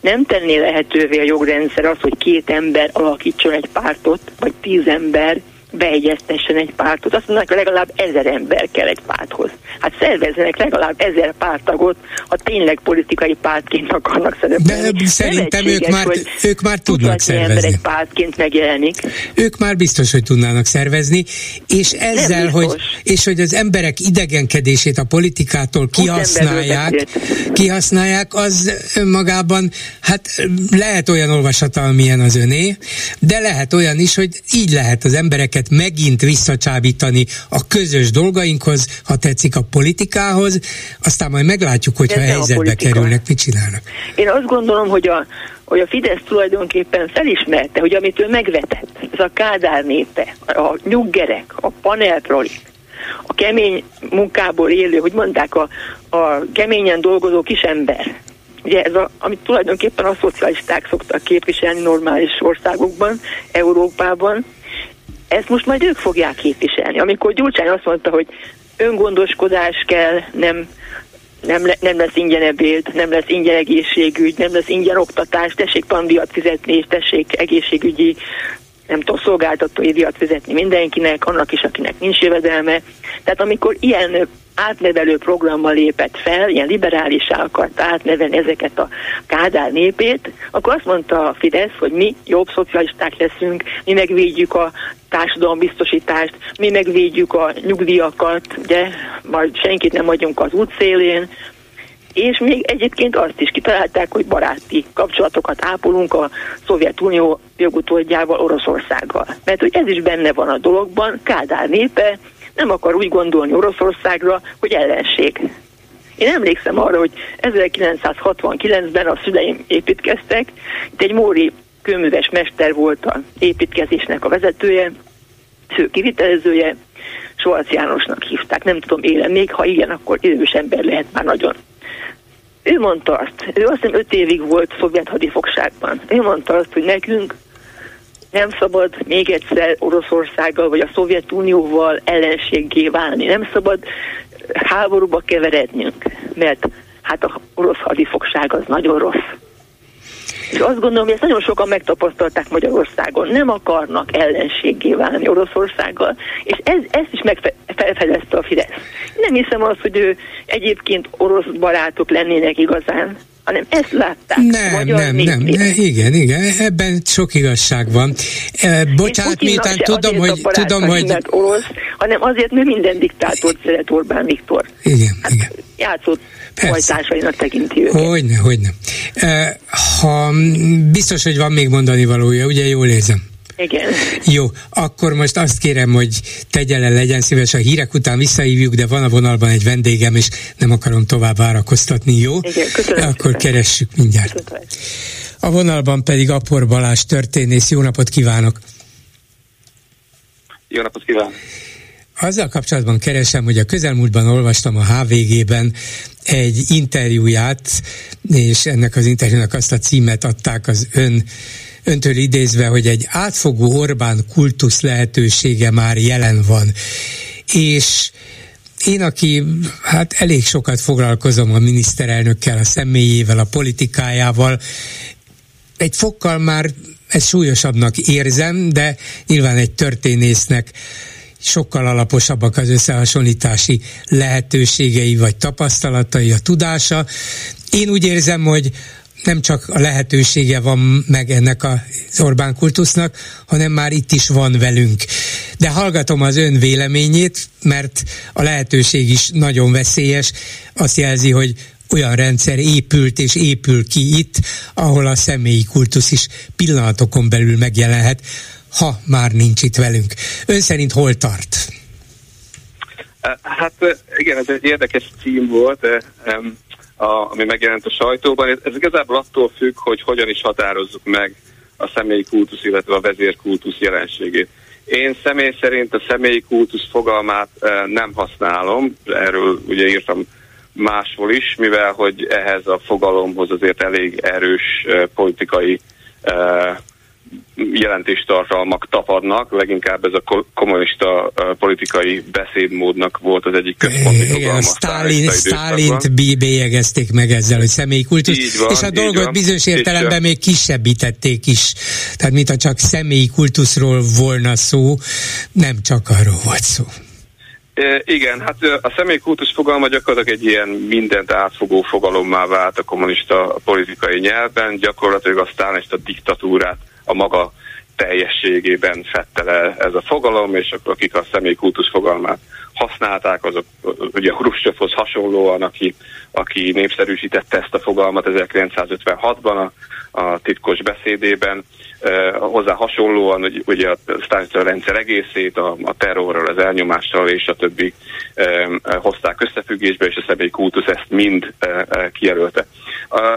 nem tenné lehetővé a jogrendszer az, hogy két ember alakítson egy pártot, vagy tíz ember beegyeztessen egy pártot. Azt mondják, legalább ezer ember kell egy párthoz. Hát szervezzenek legalább ezer pártagot, ha tényleg politikai pártként akarnak szerepelni. De szerintem ők már, ők már tudnak szervezni. egy pártként megjelenik. Ők már biztos, hogy tudnának szervezni, és ezzel, hogy, és hogy az emberek idegenkedését a politikától kihasználják, kihasználják, az önmagában, hát lehet olyan olvasata, amilyen az öné, de lehet olyan is, hogy így lehet az embereket lehet megint visszacsábítani a közös dolgainkhoz, ha tetszik a politikához, aztán majd meglátjuk, hogyha Ez helyzetbe kerülnek, mit csinálnak. Én azt gondolom, hogy a, hogy a Fidesz tulajdonképpen felismerte, hogy amit ő megvetett, ez a Kádár népe, a nyuggerek, a paneltrolik, a kemény munkából élő, hogy mondták, a, a keményen dolgozó kisember, Ugye ez a, amit tulajdonképpen a szocialisták szoktak képviselni normális országokban, Európában, ezt most majd ők fogják képviselni. Amikor Gyurcsány azt mondta, hogy öngondoskodás kell, nem, nem, le, nem lesz ingyen ebéd, nem lesz ingyen egészségügy, nem lesz ingyen oktatás, tessék tandiat fizetni, és tessék egészségügyi nem tudom, szolgáltatói díjat fizetni mindenkinek, annak is, akinek nincs jövedelme. Tehát amikor ilyen átnevelő programmal lépett fel, ilyen liberálisá akart átnevelni ezeket a Kádár népét, akkor azt mondta a Fidesz, hogy mi jobb szocialisták leszünk, mi megvédjük a társadalombiztosítást, mi megvédjük a nyugdíjakat, ugye, majd senkit nem adjunk az útszélén, és még egyébként azt is kitalálták, hogy baráti kapcsolatokat ápolunk a Szovjetunió jogutódjával, Oroszországgal. Mert hogy ez is benne van a dologban, Kádár népe nem akar úgy gondolni Oroszországra, hogy ellenség. Én emlékszem arra, hogy 1969-ben a szüleim építkeztek, itt egy Móri kőműves mester volt a építkezésnek a vezetője, fő kivitelezője, Soac Jánosnak hívták, nem tudom, élen még, ha igen, akkor idős ember lehet már nagyon. Ő mondta azt, ő azt hiszem öt évig volt szovjet hadifogságban. Ő mondta azt, hogy nekünk nem szabad még egyszer Oroszországgal vagy a Szovjetunióval ellenséggé válni. Nem szabad háborúba keverednünk, mert hát a orosz hadifogság az nagyon rossz. És azt gondolom, hogy ezt nagyon sokan megtapasztalták Magyarországon. Nem akarnak ellenséggé válni Oroszországgal, és ez, ezt is megfelfedezte a Fidesz. Nem hiszem azt, hogy ő egyébként orosz barátok lennének igazán, hanem ezt látták. Nem, nem, nem, nem, igen, igen, ebben sok igazság van. E, bocsánat, miután tudom, hogy... Tudom, hogy... Orosz, hanem azért, mert minden diktátort szeret Orbán Viktor. Igen, hát, igen. Játszott hajtásainak tekinti őket. Hogyne, hogyne. E, ha biztos, hogy van még mondani valója, ugye jól érzem? Igen. Jó, akkor most azt kérem, hogy tegye le, legyen szíves, a hírek után visszahívjuk, de van a vonalban egy vendégem, és nem akarom tovább várakoztatni, jó? Igen, köszönöm. Akkor szépen. keressük mindjárt. Köszönöm. A vonalban pedig Apor Balázs történész. Jó napot kívánok! Jó napot kívánok! Azzal kapcsolatban keresem, hogy a közelmúltban olvastam a HVG-ben egy interjúját, és ennek az interjúnak azt a címet adták az ön öntől idézve, hogy egy átfogó Orbán kultusz lehetősége már jelen van. És én, aki hát elég sokat foglalkozom a miniszterelnökkel, a személyével, a politikájával, egy fokkal már ezt súlyosabbnak érzem, de nyilván egy történésznek sokkal alaposabbak az összehasonlítási lehetőségei vagy tapasztalatai, a tudása. Én úgy érzem, hogy nem csak a lehetősége van meg ennek az Orbán kultusznak, hanem már itt is van velünk. De hallgatom az ön véleményét, mert a lehetőség is nagyon veszélyes. Azt jelzi, hogy olyan rendszer épült és épül ki itt, ahol a személyi kultusz is pillanatokon belül megjelenhet, ha már nincs itt velünk. Ön szerint hol tart? Hát igen, ez egy érdekes cím volt a, ami megjelent a sajtóban. Ez, ez igazából attól függ, hogy hogyan is határozzuk meg a személyi kultusz, illetve a vezérkultusz jelenségét. Én személy szerint a személyi kultusz fogalmát e, nem használom, erről ugye írtam máshol is, mivel hogy ehhez a fogalomhoz azért elég erős e, politikai e, jelentéstartalmak tapadnak, leginkább ez a kommunista politikai beszédmódnak volt az egyik központi fogalma. Stalin, Stalint bélyegezték meg ezzel, hogy személyi kultusz, van, és a dolgot van. bizonyos értelemben még kisebbítették is. Tehát mint a csak személyi kultuszról volna szó, nem csak arról volt szó. Igen, hát a személyi kultusz fogalma gyakorlatilag egy ilyen mindent átfogó fogalommá vált a kommunista politikai nyelven, gyakorlatilag aztán ezt a diktatúrát a maga teljességében fette le ez a fogalom, és akkor akik a személykultusz fogalmát használták, azok ugye Hruscsovhoz hasonlóan, aki, aki népszerűsítette ezt a fogalmat 1956-ban a, a titkos beszédében, hozzá hasonlóan hogy ugye a Stalin rendszer egészét, a, a terrorral, az elnyomással és a többi hozták összefüggésbe, és a személyi kultusz ezt mind kijelölte.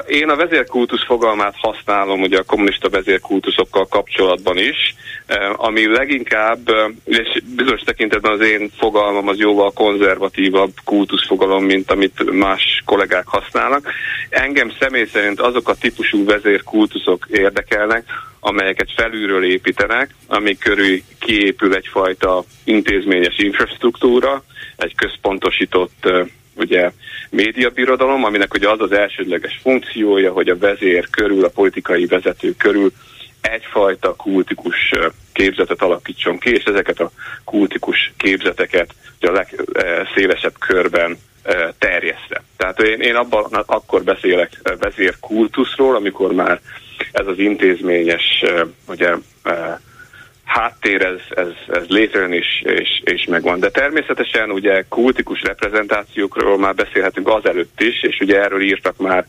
Én a vezérkultusz fogalmát használom ugye a kommunista vezérkultuszokkal kapcsolatban is, ami leginkább, és bizonyos tekintetben az én fogalmam az jóval konzervatívabb kultuszfogalom, mint amit más kollégák használnak. Engem személy szerint azok a típusú vezérkultuszok érdekelnek, amelyeket felülről építenek, ami körül kiépül egyfajta intézményes infrastruktúra, egy központosított ugye médiabirodalom, aminek ugye az az elsődleges funkciója, hogy a vezér körül, a politikai vezető körül egyfajta kultikus képzetet alakítson ki, és ezeket a kultikus képzeteket a legszélesebb körben terjeszte. Tehát én, én abban akkor beszélek vezérkultuszról, amikor már ez az intézményes ugye, háttér ez, ez, ez létrejön és, és, és megvan. De természetesen ugye kultikus reprezentációkról már beszélhetünk azelőtt is, és ugye erről írtak már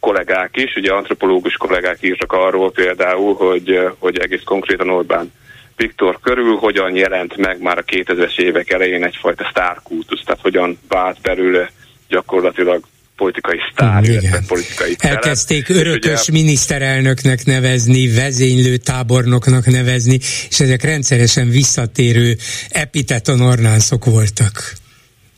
kollégák is, ugye antropológus kollégák írtak arról például, hogy, hogy egész konkrétan Orbán Viktor körül hogyan jelent meg már a 2000-es évek elején egyfajta sztárkultusz, tehát hogyan vált belőle gyakorlatilag politikai sztár, illetve politikai Elkezdték telep. örökös ugye, miniszterelnöknek nevezni, vezénylő tábornoknak nevezni, és ezek rendszeresen visszatérő epiteton ornánszok voltak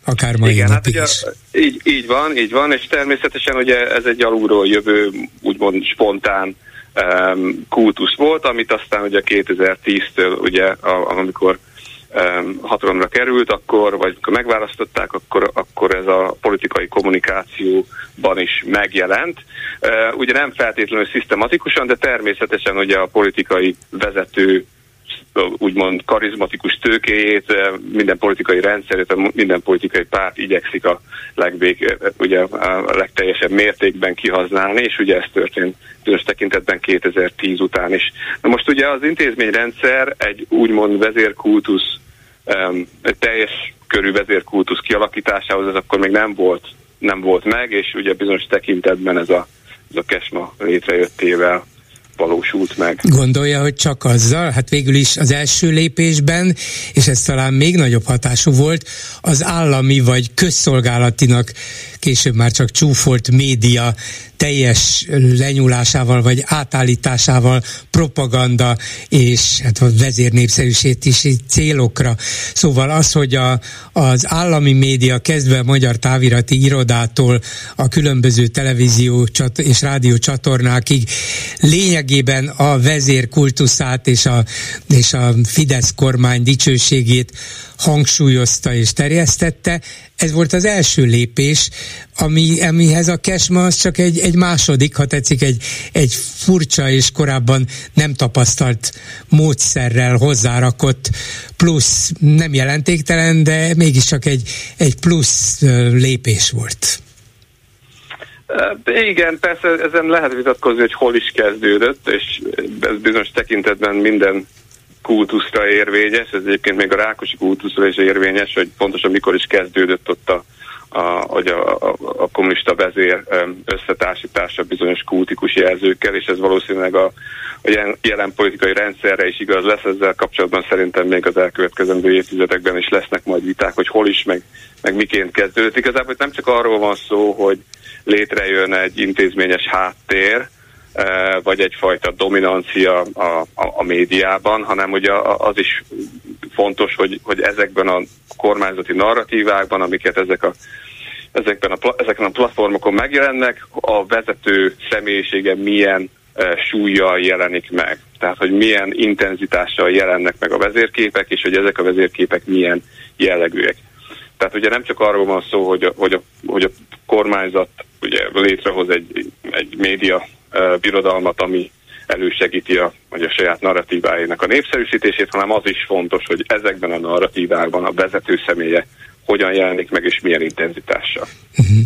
akár mai Igen, hát ugye, így, így van, így van, és természetesen ugye ez egy alulról jövő, úgymond spontán um, kultusz volt, amit aztán ugye 2010-től, ugye, a, amikor hatalomra került, akkor, vagy amikor megválasztották, akkor, akkor ez a politikai kommunikációban is megjelent. Ugye nem feltétlenül szisztematikusan, de természetesen ugye a politikai vezető úgymond karizmatikus tőkéjét, minden politikai rendszerét, minden politikai párt igyekszik a, legvég, ugye a legteljesebb mértékben kihasználni, és ugye ez történt bizonyos tekintetben 2010 után is. Na most ugye az intézményrendszer egy úgymond vezérkultusz, teljes körű vezérkultusz kialakításához ez akkor még nem volt, nem volt meg, és ugye bizonyos tekintetben ez a, ez a kesma létrejöttével valósult meg. Gondolja, hogy csak azzal? Hát végül is az első lépésben, és ez talán még nagyobb hatású volt, az állami vagy közszolgálatinak később már csak csúfolt média teljes lenyúlásával vagy átállításával propaganda és hát a vezérnépszerűsét is célokra. Szóval az, hogy a, az állami média kezdve a Magyar Távirati Irodától a különböző televízió és rádió csatornákig lényegében a vezér kultuszát és a, és a Fidesz kormány dicsőségét hangsúlyozta és terjesztette. Ez volt az első lépés, ami, amihez a kesma az csak egy, egy második, ha tetszik, egy, egy furcsa és korábban nem tapasztalt módszerrel hozzárakott plusz, nem jelentéktelen, de mégiscsak egy, egy plusz lépés volt. Igen, persze ezen lehet vitatkozni, hogy hol is kezdődött, és ez bizonyos tekintetben minden kultuszra érvényes, ez egyébként még a Rákosi kultuszra is érvényes, hogy pontosan mikor is kezdődött ott a, a, a, a, a kommunista vezér összetársítása bizonyos kultikus jelzőkkel, és ez valószínűleg a, a jelen politikai rendszerre is igaz lesz, ezzel kapcsolatban szerintem még az elkövetkezendő évtizedekben is lesznek majd viták, hogy hol is, meg, meg miként kezdődött. Igazából nem csak arról van szó, hogy létrejön egy intézményes háttér, vagy egyfajta dominancia a, a, a médiában, hanem ugye az is fontos, hogy, hogy ezekben a kormányzati narratívákban, amiket ezek a ezekben a, ezeken a platformokon megjelennek, a vezető személyisége milyen e, súlyjal jelenik meg. Tehát, hogy milyen intenzitással jelennek meg a vezérképek, és hogy ezek a vezérképek milyen jellegűek. Tehát ugye nem csak arról van szó, hogy a, hogy a, hogy a kormányzat ugye létrehoz egy, egy média birodalmat, ami elősegíti a, vagy a saját narratívájának a népszerűsítését, hanem az is fontos, hogy ezekben a narratívákban a vezető személye hogyan jelenik meg, és milyen intenzitással. Uh-huh.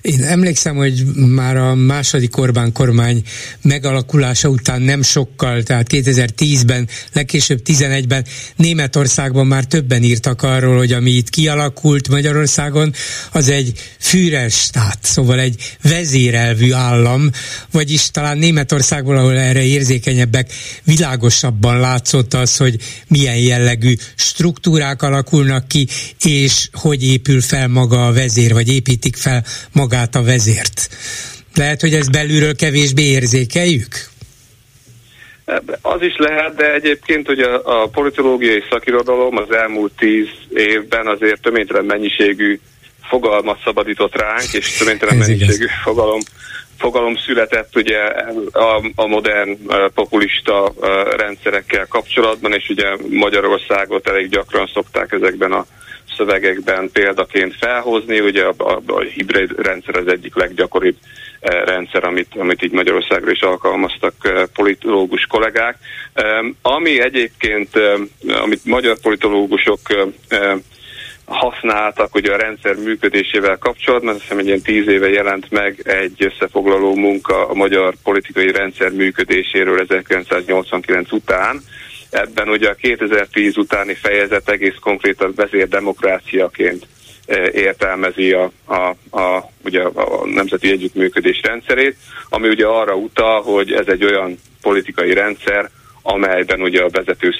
Én emlékszem, hogy már a második Orbán kormány megalakulása után nem sokkal, tehát 2010-ben, legkésőbb 11-ben Németországban már többen írtak arról, hogy ami itt kialakult Magyarországon, az egy füres stát, szóval egy vezérelvű állam, vagyis talán Németországból, ahol erre érzékenyebbek, világosabban látszott az, hogy milyen jellegű struktúrák alakulnak ki, és hogy épül fel maga a vezér, vagy építik fel magát a vezért. Lehet, hogy ez belülről kevésbé érzékeljük? Az is lehet, de egyébként hogy a, politológiai szakirodalom az elmúlt tíz évben azért töménytelen mennyiségű fogalmat szabadított ránk, és töménytelen mennyiségű fogalom, fogalom született ugye a, a modern populista rendszerekkel kapcsolatban, és ugye Magyarországot elég gyakran szokták ezekben a szövegekben példaként felhozni, ugye a, a, a hibrid rendszer az egyik leggyakoribb rendszer, amit, amit így Magyarországra is alkalmaztak politológus kollégák. Ami egyébként, amit magyar politológusok használtak ugye a rendszer működésével kapcsolatban, azt hiszem egy ilyen tíz éve jelent meg egy összefoglaló munka a magyar politikai rendszer működéséről 1989 után. Ebben ugye a 2010 utáni fejezet egész konkrétan vezérdemokráciaként e, értelmezi a, a, a, ugye a nemzeti együttműködés rendszerét, ami ugye arra utal, hogy ez egy olyan politikai rendszer, amelyben ugye a vezető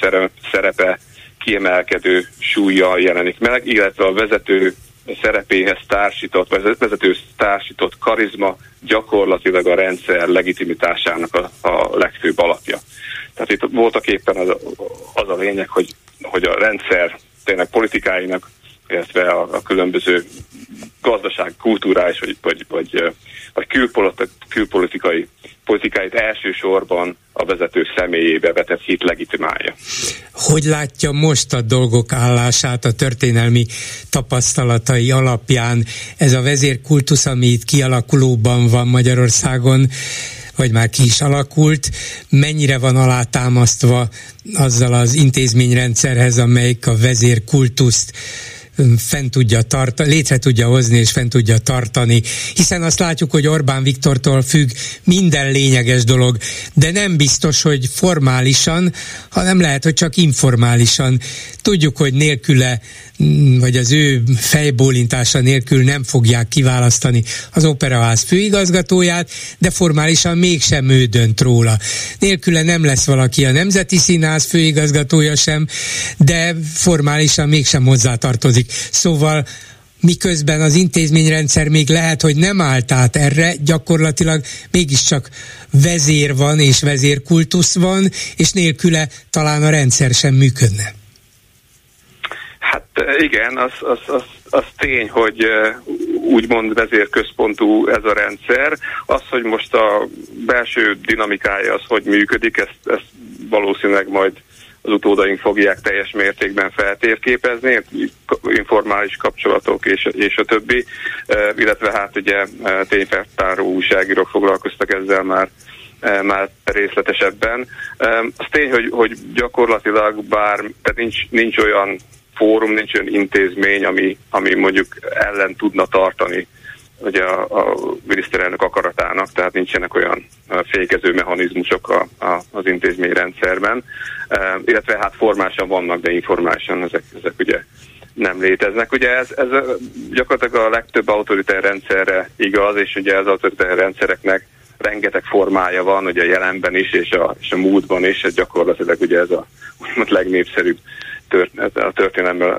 szerepe kiemelkedő súlyjal jelenik meg, illetve a vezető szerepéhez társított, vagy vezető társított karizma gyakorlatilag a rendszer legitimitásának a, a legfőbb alapja. Tehát itt voltak éppen az, az a lényeg, hogy, hogy a rendszer tényleg politikáinak, illetve a, a különböző gazdaság, kulturális vagy, vagy, vagy, vagy külpolitikai politikáit elsősorban a vezető személyébe vetett hit legitimálja. Hogy látja most a dolgok állását a történelmi tapasztalatai alapján ez a vezérkultusz, ami itt kialakulóban van Magyarországon, vagy már ki is alakult, mennyire van alátámasztva azzal az intézményrendszerhez, amelyik a vezérkultuszt fent tudja tartani, létre tudja hozni és fent tudja tartani, hiszen azt látjuk, hogy Orbán Viktortól függ minden lényeges dolog, de nem biztos, hogy formálisan, hanem lehet, hogy csak informálisan. Tudjuk, hogy nélküle vagy az ő fejbólintása nélkül nem fogják kiválasztani az operaház főigazgatóját, de formálisan mégsem ő dönt róla. Nélküle nem lesz valaki a Nemzeti Színház főigazgatója sem, de formálisan mégsem hozzátartozik. Szóval miközben az intézményrendszer még lehet, hogy nem állt át erre, gyakorlatilag mégiscsak vezér van és vezérkultusz van, és nélküle talán a rendszer sem működne. Hát igen, az, az, az, az tény, hogy úgymond vezérközpontú ez a rendszer. Az, hogy most a belső dinamikája az hogy működik, ezt, ezt valószínűleg majd az utódaink fogják teljes mértékben feltérképezni, informális kapcsolatok és, és a többi, illetve hát ugye tényfeltáró újságírók foglalkoztak ezzel már már részletesebben. Az tény, hogy, hogy gyakorlatilag bár tehát nincs, nincs olyan fórum, nincs olyan intézmény, ami, ami mondjuk ellen tudna tartani ugye a, a miniszterelnök akaratának, tehát nincsenek olyan fékező mechanizmusok a, a, az intézményrendszerben, e, illetve hát formálisan vannak, de informálisan ezek, ezek ugye nem léteznek. Ugye ez, ez gyakorlatilag a legtöbb autoritár rendszerre igaz, és ugye az autoritár rendszereknek rengeteg formája van, ugye a jelenben is, és a, és a múltban is, ez gyakorlatilag ugye ez a úgymond legnépszerűbb a történelemben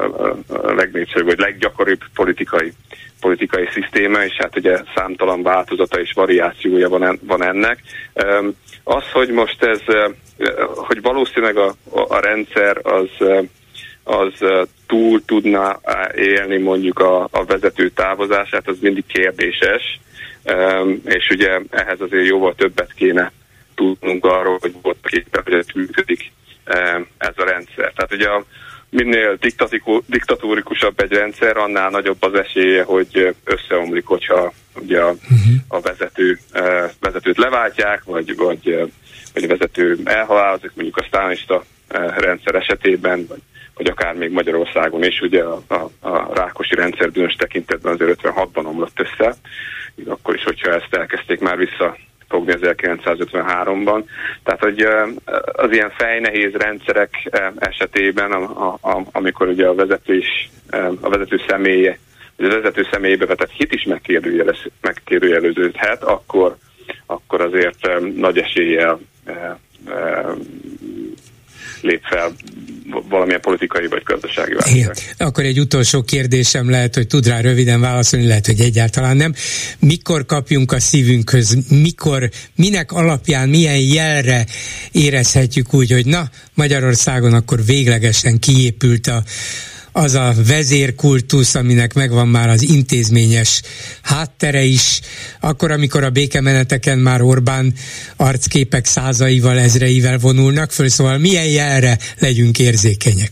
a legnépszerűbb, vagy leggyakoribb politikai, politikai szisztéma, és hát ugye számtalan változata és variációja van, van ennek. Az, hogy most ez, hogy valószínűleg a, a rendszer az az túl tudna élni mondjuk a, a vezető távozását, az mindig kérdéses, és ugye ehhez azért jóval többet kéne tudnunk arról, hogy volt képen, hogy ez működik ez a rendszer. Tehát ugye a, minél diktatórikusabb egy rendszer, annál nagyobb az esélye, hogy összeomlik, hogyha ugye a, uh-huh. a vezető, vezetőt leváltják, vagy, vagy, vagy a vezető elhalálozik, mondjuk a sztálista rendszer esetében, vagy, vagy akár még Magyarországon is, ugye a, a, a Rákosi rendszer bűnös tekintetben azért 56-ban omlott össze, akkor is, hogyha ezt elkezdték már vissza fogni 1953-ban. Tehát, hogy az ilyen fejnehéz rendszerek esetében, a, a, amikor ugye a vezetés, a vezető személye, a vezető személybe vetett hit is megkérdőjeleződhet, akkor, akkor azért nagy eséllyel lép fel valamilyen politikai vagy gazdasági válság. Akkor egy utolsó kérdésem lehet, hogy tud rá röviden válaszolni, lehet, hogy egyáltalán nem. Mikor kapjunk a szívünkhöz, mikor, minek alapján, milyen jelre érezhetjük úgy, hogy na, Magyarországon akkor véglegesen kiépült a, az a vezérkultusz, aminek megvan már az intézményes háttere is, akkor, amikor a békemeneteken már Orbán arcképek százaival, ezreivel vonulnak föl, szóval milyen jelre legyünk érzékenyek?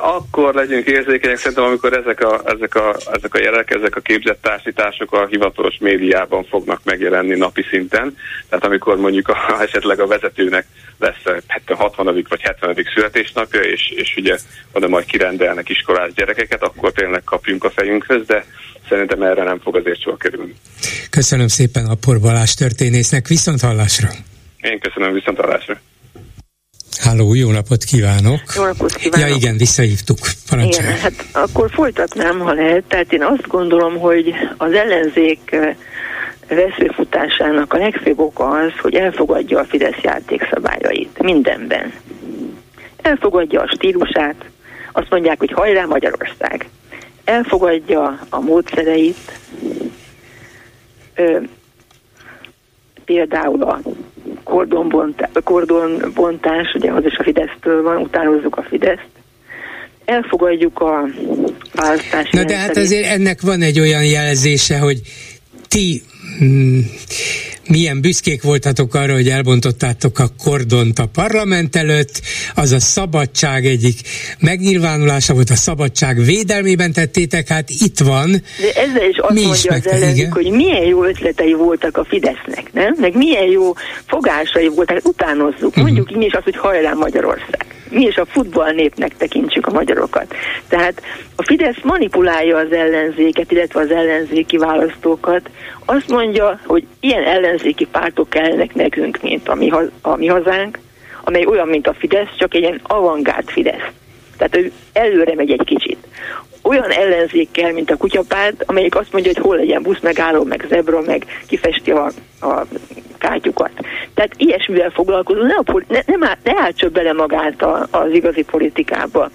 akkor legyünk érzékenyek szerintem, amikor ezek a, ezek a, ezek a jelek, ezek a képzett társítások a hivatalos médiában fognak megjelenni napi szinten. Tehát amikor mondjuk a, esetleg a vezetőnek lesz 60. vagy 70. születésnapja, és, és ugye oda majd kirendelnek iskolás gyerekeket, akkor tényleg kapjunk a fejünkhöz, de szerintem erre nem fog azért sor kerülni. Köszönöm szépen a Balázs történésznek, viszont hallásra! Én köszönöm, viszont hallásra! Háló, jó napot kívánok! Jó napot kívánok! Ja igen, visszahívtuk. Parancsolj. Igen, hát akkor folytatnám, ha lehet. Tehát én azt gondolom, hogy az ellenzék veszőfutásának a legfőbb oka az, hogy elfogadja a Fidesz játékszabályait mindenben. Elfogadja a stílusát, azt mondják, hogy hajrá Magyarország. Elfogadja a módszereit, ö, például a kordonbontás, kordonbontás, ugye az is a Fidesztől van, utánozzuk a Fideszt, elfogadjuk a választási Na de hát azért ennek van egy olyan jelzése, hogy ti milyen büszkék voltatok arra, hogy elbontottátok a kordont a parlament előtt, az a szabadság egyik megnyilvánulása volt, a szabadság védelmében tettétek, hát itt van. De ezzel is azt Mi mondja is az ellenzék, hogy milyen jó ötletei voltak a Fidesznek, nem? Meg milyen jó fogásai voltak, utánozzuk. Uh-huh. Mondjuk így mi is azt, hogy hajrá Magyarország mi is a futballnépnek tekintsük a magyarokat. Tehát a Fidesz manipulálja az ellenzéket, illetve az ellenzéki választókat. Azt mondja, hogy ilyen ellenzéki pártok kellnek nekünk, mint a mi, a mi hazánk, amely olyan, mint a Fidesz, csak egy ilyen avantgárd Fidesz. Tehát ő előre megy egy kicsit. Olyan ellenzékkel, mint a kutyapárt, amelyik azt mondja, hogy hol legyen busz megálló, meg zebra, meg kifesti a, a kátyukat. Tehát ilyesmivel foglalkozó, ne, a, ne, ne, ne álltsa bele magát a, az igazi politikába.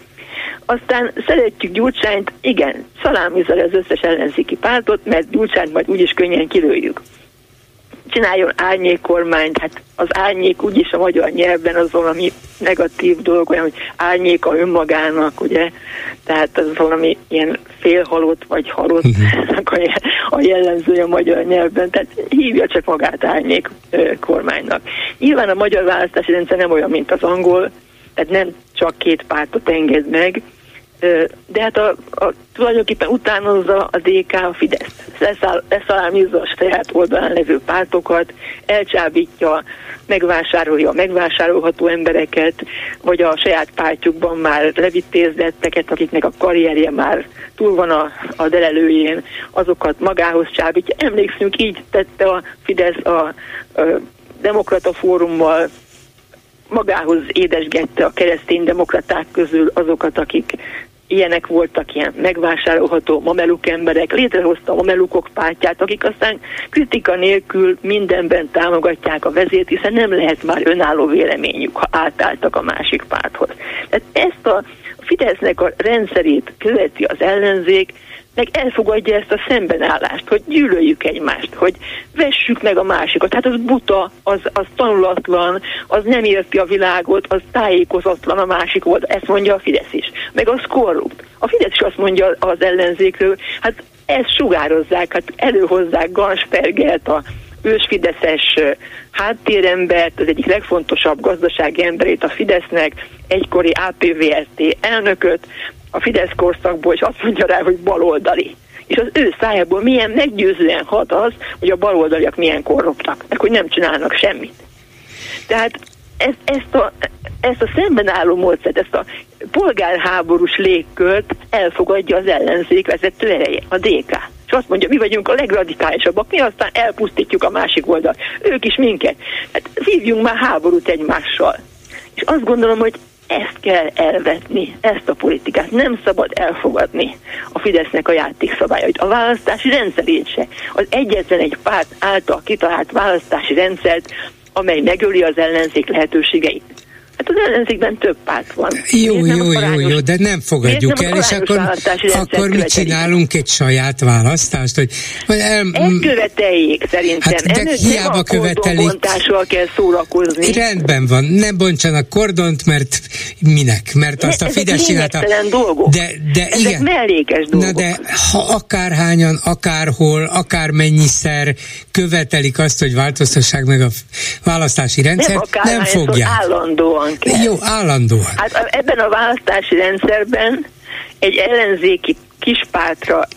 Aztán szeretjük Gyurcsányt, igen, szalámizzel az összes ellenzéki pártot, mert Gyurcsányt majd úgyis könnyen kilőjük csináljon árnyék kormányt, hát az árnyék úgyis a magyar nyelvben az valami negatív dolog, olyan, hogy árnyék a önmagának, ugye, tehát az valami ilyen félhalott vagy halott uh-huh. a jellemzője a magyar nyelvben, tehát hívja csak magát árnyék kormánynak. Nyilván a magyar választási rendszer nem olyan, mint az angol, tehát nem csak két pártot enged meg, de hát a, a, tulajdonképpen utánozza a DK a Fidesz. Leszállízza a saját oldalán levő pártokat, elcsábítja, megvásárolja a megvásárolható embereket, vagy a saját pártjukban már levitézdetteket, akiknek a karrierje már túl van a, a delelőjén, azokat magához csábítja. Emlékszünk, így tette a Fidesz a, a Demokrata Fórummal, magához édesgette a keresztény demokraták közül azokat, akik ilyenek voltak, ilyen megvásárolható mameluk emberek, létrehozta a mamelukok pártját, akik aztán kritika nélkül mindenben támogatják a vezét, hiszen nem lehet már önálló véleményük, ha átálltak a másik párthoz. Tehát ezt a Fidesznek a rendszerét követi az ellenzék, meg elfogadja ezt a szembenállást, hogy gyűlöljük egymást, hogy vessük meg a másikat. Hát az buta, az, az tanulatlan, az nem érti a világot, az tájékozatlan a másik volt, ezt mondja a Fidesz is. Meg az korrupt. A Fidesz is azt mondja az ellenzékről, hát ezt sugározzák, hát előhozzák Ganspergert, a ősfideszes háttérembert, az egyik legfontosabb gazdasági emberét a Fidesznek, egykori APVST elnököt, a Fidesz korszakból, és azt mondja rá, hogy baloldali. És az ő szájából milyen meggyőzően hat az, hogy a baloldaliak milyen korruptak, meg hogy nem csinálnak semmit. Tehát ezt, ezt, a, ezt a szembenálló módszert, ezt a polgárháborús légkört elfogadja az ellenzék vezető ereje, a DK. És azt mondja, mi vagyunk a legradikálisabbak, mi aztán elpusztítjuk a másik oldalt. Ők is minket. Hát vívjunk már háborút egymással. És azt gondolom, hogy ezt kell elvetni, ezt a politikát. Nem szabad elfogadni a Fidesznek a játékszabályait, a választási rendszerét se. Az egyetlen egy párt által kitalált választási rendszert, amely megöli az ellenzék lehetőségeit. Hát az ellenzékben több párt van. Jó, jó, jó, jó, de nem fogadjuk el, és akkor, akkor mit csinálunk egy saját választást? Hogy, hogy el, Ezt követeljék szerintem. Hát, de Ennek hiába követelik. kell szórakozni. Rendben van, ne bontsanak kordont, mert minek? Mert azt ne, a Fidesz csinálta. dolgok. De, de ezek igen. mellékes dolgok. Na de ha akárhányan, akárhol, akármennyiszer követelik azt, hogy változtassák meg a választási rendszer, nem, nem fogják. Állandóan állandóan kell. Jó, állandóan. Hát ebben a választási rendszerben egy ellenzéki kispártra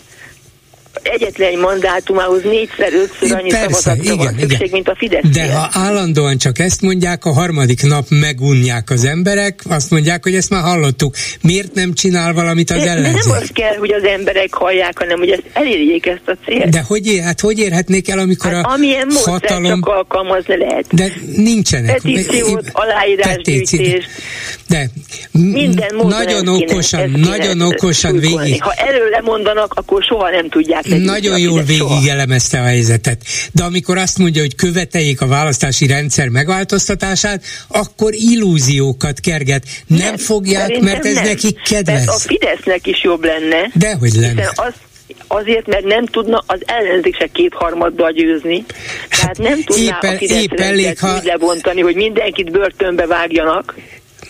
egyetlen egy mandátumához négyszer, ötször annyi Persze, igen, van szükség, igen. mint a Fidesz. De ha állandóan csak ezt mondják, a harmadik nap megunják az emberek, azt mondják, hogy ezt már hallottuk. Miért nem csinál valamit az ellenzék? De nem az kell, hogy az emberek hallják, hanem hogy ezt elérjék ezt a célt. De hogy, ér, hát hogy érhetnék el, amikor hát, a amilyen hatalom... csak alkalmazni lehet. De nincsenek. Petíciót, aláírásgyűjtést. De minden nagyon okosan, nagyon okosan végig. Ha erről lemondanak, akkor soha nem tudják nagyon jól végig elemezte a helyzetet. De amikor azt mondja, hogy követeljék a választási rendszer megváltoztatását, akkor illúziókat kerget. Nem, nem fogják, mert ez nem. nekik kedves. Mert a Fidesznek is jobb lenne. Dehogy lenne. Az, azért, mert nem tudna az ellenzék se kétharmaddal győzni. Tehát nem tudná éppen, a Fidesz épp elég, ha... úgy lebontani, hogy mindenkit börtönbe vágjanak.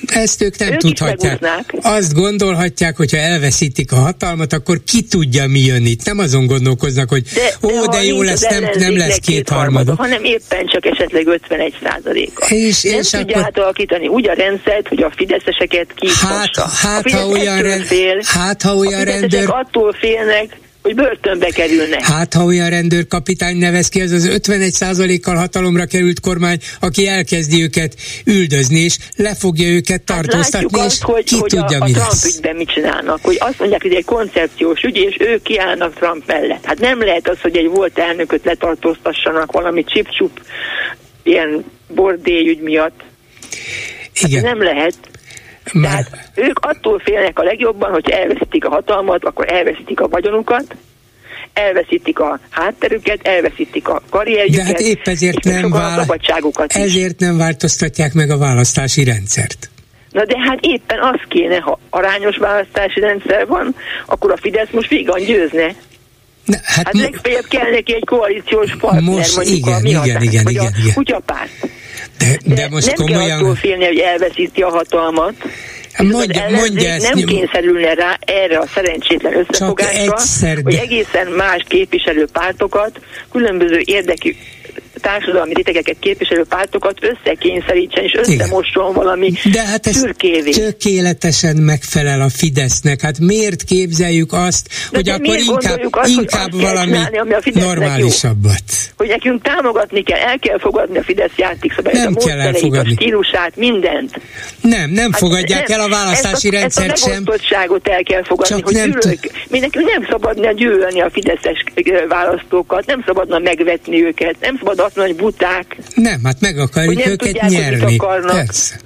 Ezt ők nem ők tudhatják. Azt gondolhatják, hogyha elveszítik a hatalmat, akkor ki tudja, mi jön itt. Nem azon gondolkoznak, hogy de, ó, de, de jó lesz, nem, nem lesz kétharmadok. Hanem éppen csak esetleg 51 százaléka. És, nem és tudja akkor... átalakítani úgy a rendszert, hogy a fideszeseket Hát, hát, ha olyan, fél, hát ha olyan rendőr... attól félnek, hogy börtönbe kerülnek. Hát, ha olyan rendőrkapitány nevez ki, az az 51%-kal hatalomra került kormány, aki elkezdi őket üldözni, és le fogja őket hát tartóztatni, és azt, hogy, ki hogy tudja, a, mi a Trump lesz. ügyben mit csinálnak, hogy azt mondják, hogy egy koncepciós ügy, és ők kiállnak Trump mellett. Hát nem lehet az, hogy egy volt elnököt letartóztassanak valami csip-csup ilyen bordélyügy miatt. Hát Igen. nem lehet. Már... Tehát ők attól félnek a legjobban, hogy elveszítik a hatalmat, akkor elveszítik a vagyonukat, elveszítik a hátterüket, elveszítik a karrierjüket, De hát épp ezért nem, vál... ezért nem változtatják meg a választási rendszert. Na de hát éppen az kéne, ha arányos választási rendszer van, akkor a Fidesz most vígan győzne. Na, hát hát mo- legfeljebb kell neki egy koalíciós partner, most, mondjuk igen, a mi igen, igen, igen, a igen. kutyapárt. De, de, de most nem komolyan... kell attól félni, hogy elveszíti a hatalmat. Hát mondja, mondja ezt, nem kényszerülne rá erre a szerencsétlen összefogásra, hogy egészen más képviselőpártokat, különböző érdekű társadalmi rétegeket képviselő pártokat összekényszerítsen és összemosson valami De hát ez szürkévé. tökéletesen megfelel a Fidesznek. Hát miért képzeljük azt, de hogy de akkor inkább, azt, inkább hogy valami csinálni, ami a normálisabbat? Jó. Hogy nekünk támogatni kell, el kell fogadni a Fidesz játékszabályt, a kell elfogadni. a stílusát, mindent. Nem, nem hát fogadják nem, el a választási ezt a, rendszert ezt a sem. el kell fogadni, Csak hogy nem gyűlök, mindenki nem szabadna gyűlölni a fideszes választókat, nem szabadna megvetni őket, nem szabad hogy buták. Nem, hát meg akarjuk őket tudják, nyerni. Persze.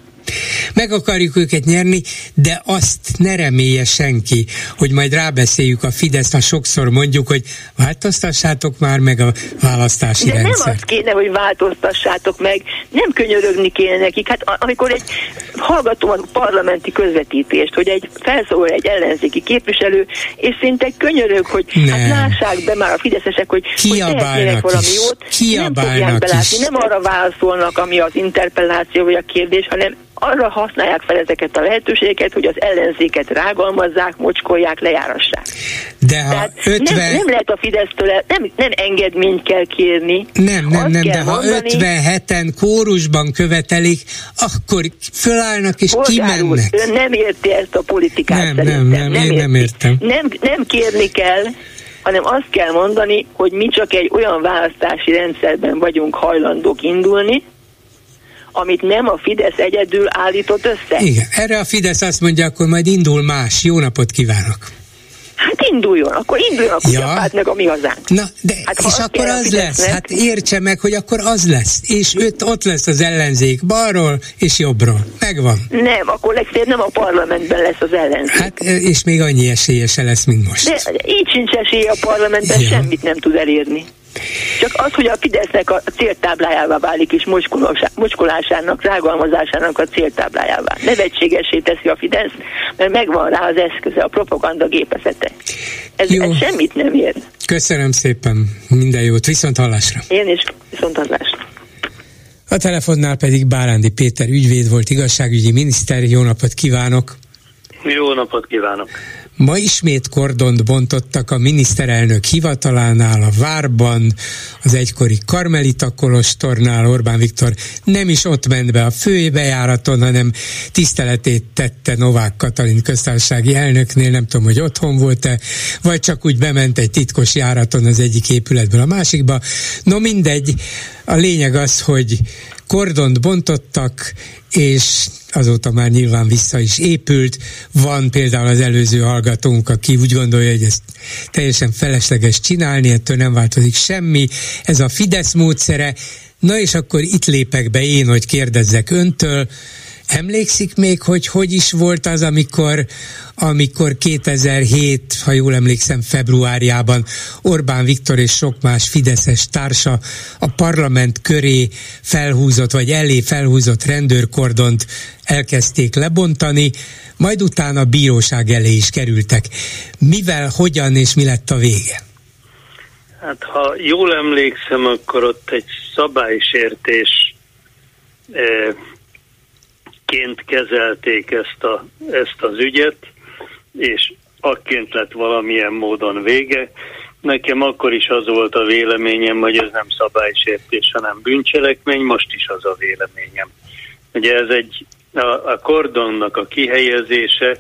Meg akarjuk őket nyerni, de azt ne remélje senki, hogy majd rábeszéljük a Fideszt, ha sokszor mondjuk, hogy változtassátok már meg a választási de rendszert. nem azt kéne, hogy változtassátok meg, nem könyörögni kéne nekik. Hát amikor egy hallgatom a parlamenti közvetítést, hogy egy felszólal egy ellenzéki képviselő, és szinte könyörög, hogy hát nem. hát lássák be már a fideszesek, hogy, hogy valami jót, nem fogják belátni, nem arra válaszolnak, ami az interpelláció vagy a kérdés, hanem arra használják fel ezeket a lehetőségeket, hogy az ellenzéket rágalmazzák, mocskolják, lejárassák. De ha Tehát 50... nem, nem lehet a Fidesztől, nem, nem engedményt kell kérni. Nem, nem, nem, de mondani, ha 57-en kórusban követelik, akkor fölállnak és kimennek. ön nem érti ezt a politikát nem, szerintem. Nem, nem, nem, én nem értem. Nem, nem kérni kell, hanem azt kell mondani, hogy mi csak egy olyan választási rendszerben vagyunk hajlandók indulni, amit nem a Fidesz egyedül állított össze. Igen, erre a Fidesz azt mondja, akkor majd indul más. Jó napot kívánok! Hát induljon, akkor induljon a kutyapárt ja. meg a mi hazánk. Na, de hát, és akkor az lesz, hát értse meg, hogy akkor az lesz, és őt, ott lesz az ellenzék balról és jobbról. Megvan. Nem, akkor legfeljebb nem a parlamentben lesz az ellenzék. Hát, és még annyi esélye se lesz, mint most. De így sincs esélye a parlamentben, ja. semmit nem tud elérni. Csak az, hogy a Fidesznek a céltáblájává válik, és mocskolásának, rágalmazásának a céltáblájává. Nevetségesé teszi a Fidesz, mert megvan rá az eszköze, a propaganda gépezete. Ez, ez semmit nem ér. Köszönöm szépen, minden jót, viszont hallásra. Én is, viszont hallásra. A telefonnál pedig Bárándi Péter ügyvéd volt, igazságügyi miniszter. Jó napot kívánok! Jó napot kívánok! Ma ismét kordont bontottak a miniszterelnök hivatalánál, a Várban, az egykori Karmelita Kolostornál Orbán Viktor nem is ott ment be a főbejáraton, hanem tiszteletét tette Novák Katalin köztársasági elnöknél, nem tudom, hogy otthon volt-e, vagy csak úgy bement egy titkos járaton az egyik épületből a másikba. No mindegy, a lényeg az, hogy kordont bontottak, és azóta már nyilván vissza is épült. Van például az előző hallgatónk, aki úgy gondolja, hogy ezt teljesen felesleges csinálni, ettől nem változik semmi. Ez a Fidesz módszere. Na és akkor itt lépek be én, hogy kérdezzek öntől, Emlékszik még, hogy hogy is volt az, amikor, amikor 2007, ha jól emlékszem, februárjában Orbán Viktor és sok más fideszes társa a parlament köré felhúzott, vagy elé felhúzott rendőrkordont elkezdték lebontani, majd utána a bíróság elé is kerültek. Mivel, hogyan és mi lett a vége? Hát ha jól emlékszem, akkor ott egy szabálysértés eh, ként kezelték ezt, a, ezt az ügyet, és akként lett valamilyen módon vége. Nekem akkor is az volt a véleményem, hogy ez nem szabálysértés, hanem bűncselekmény, most is az a véleményem. Ugye ez egy, a, a kordonnak a kihelyezése,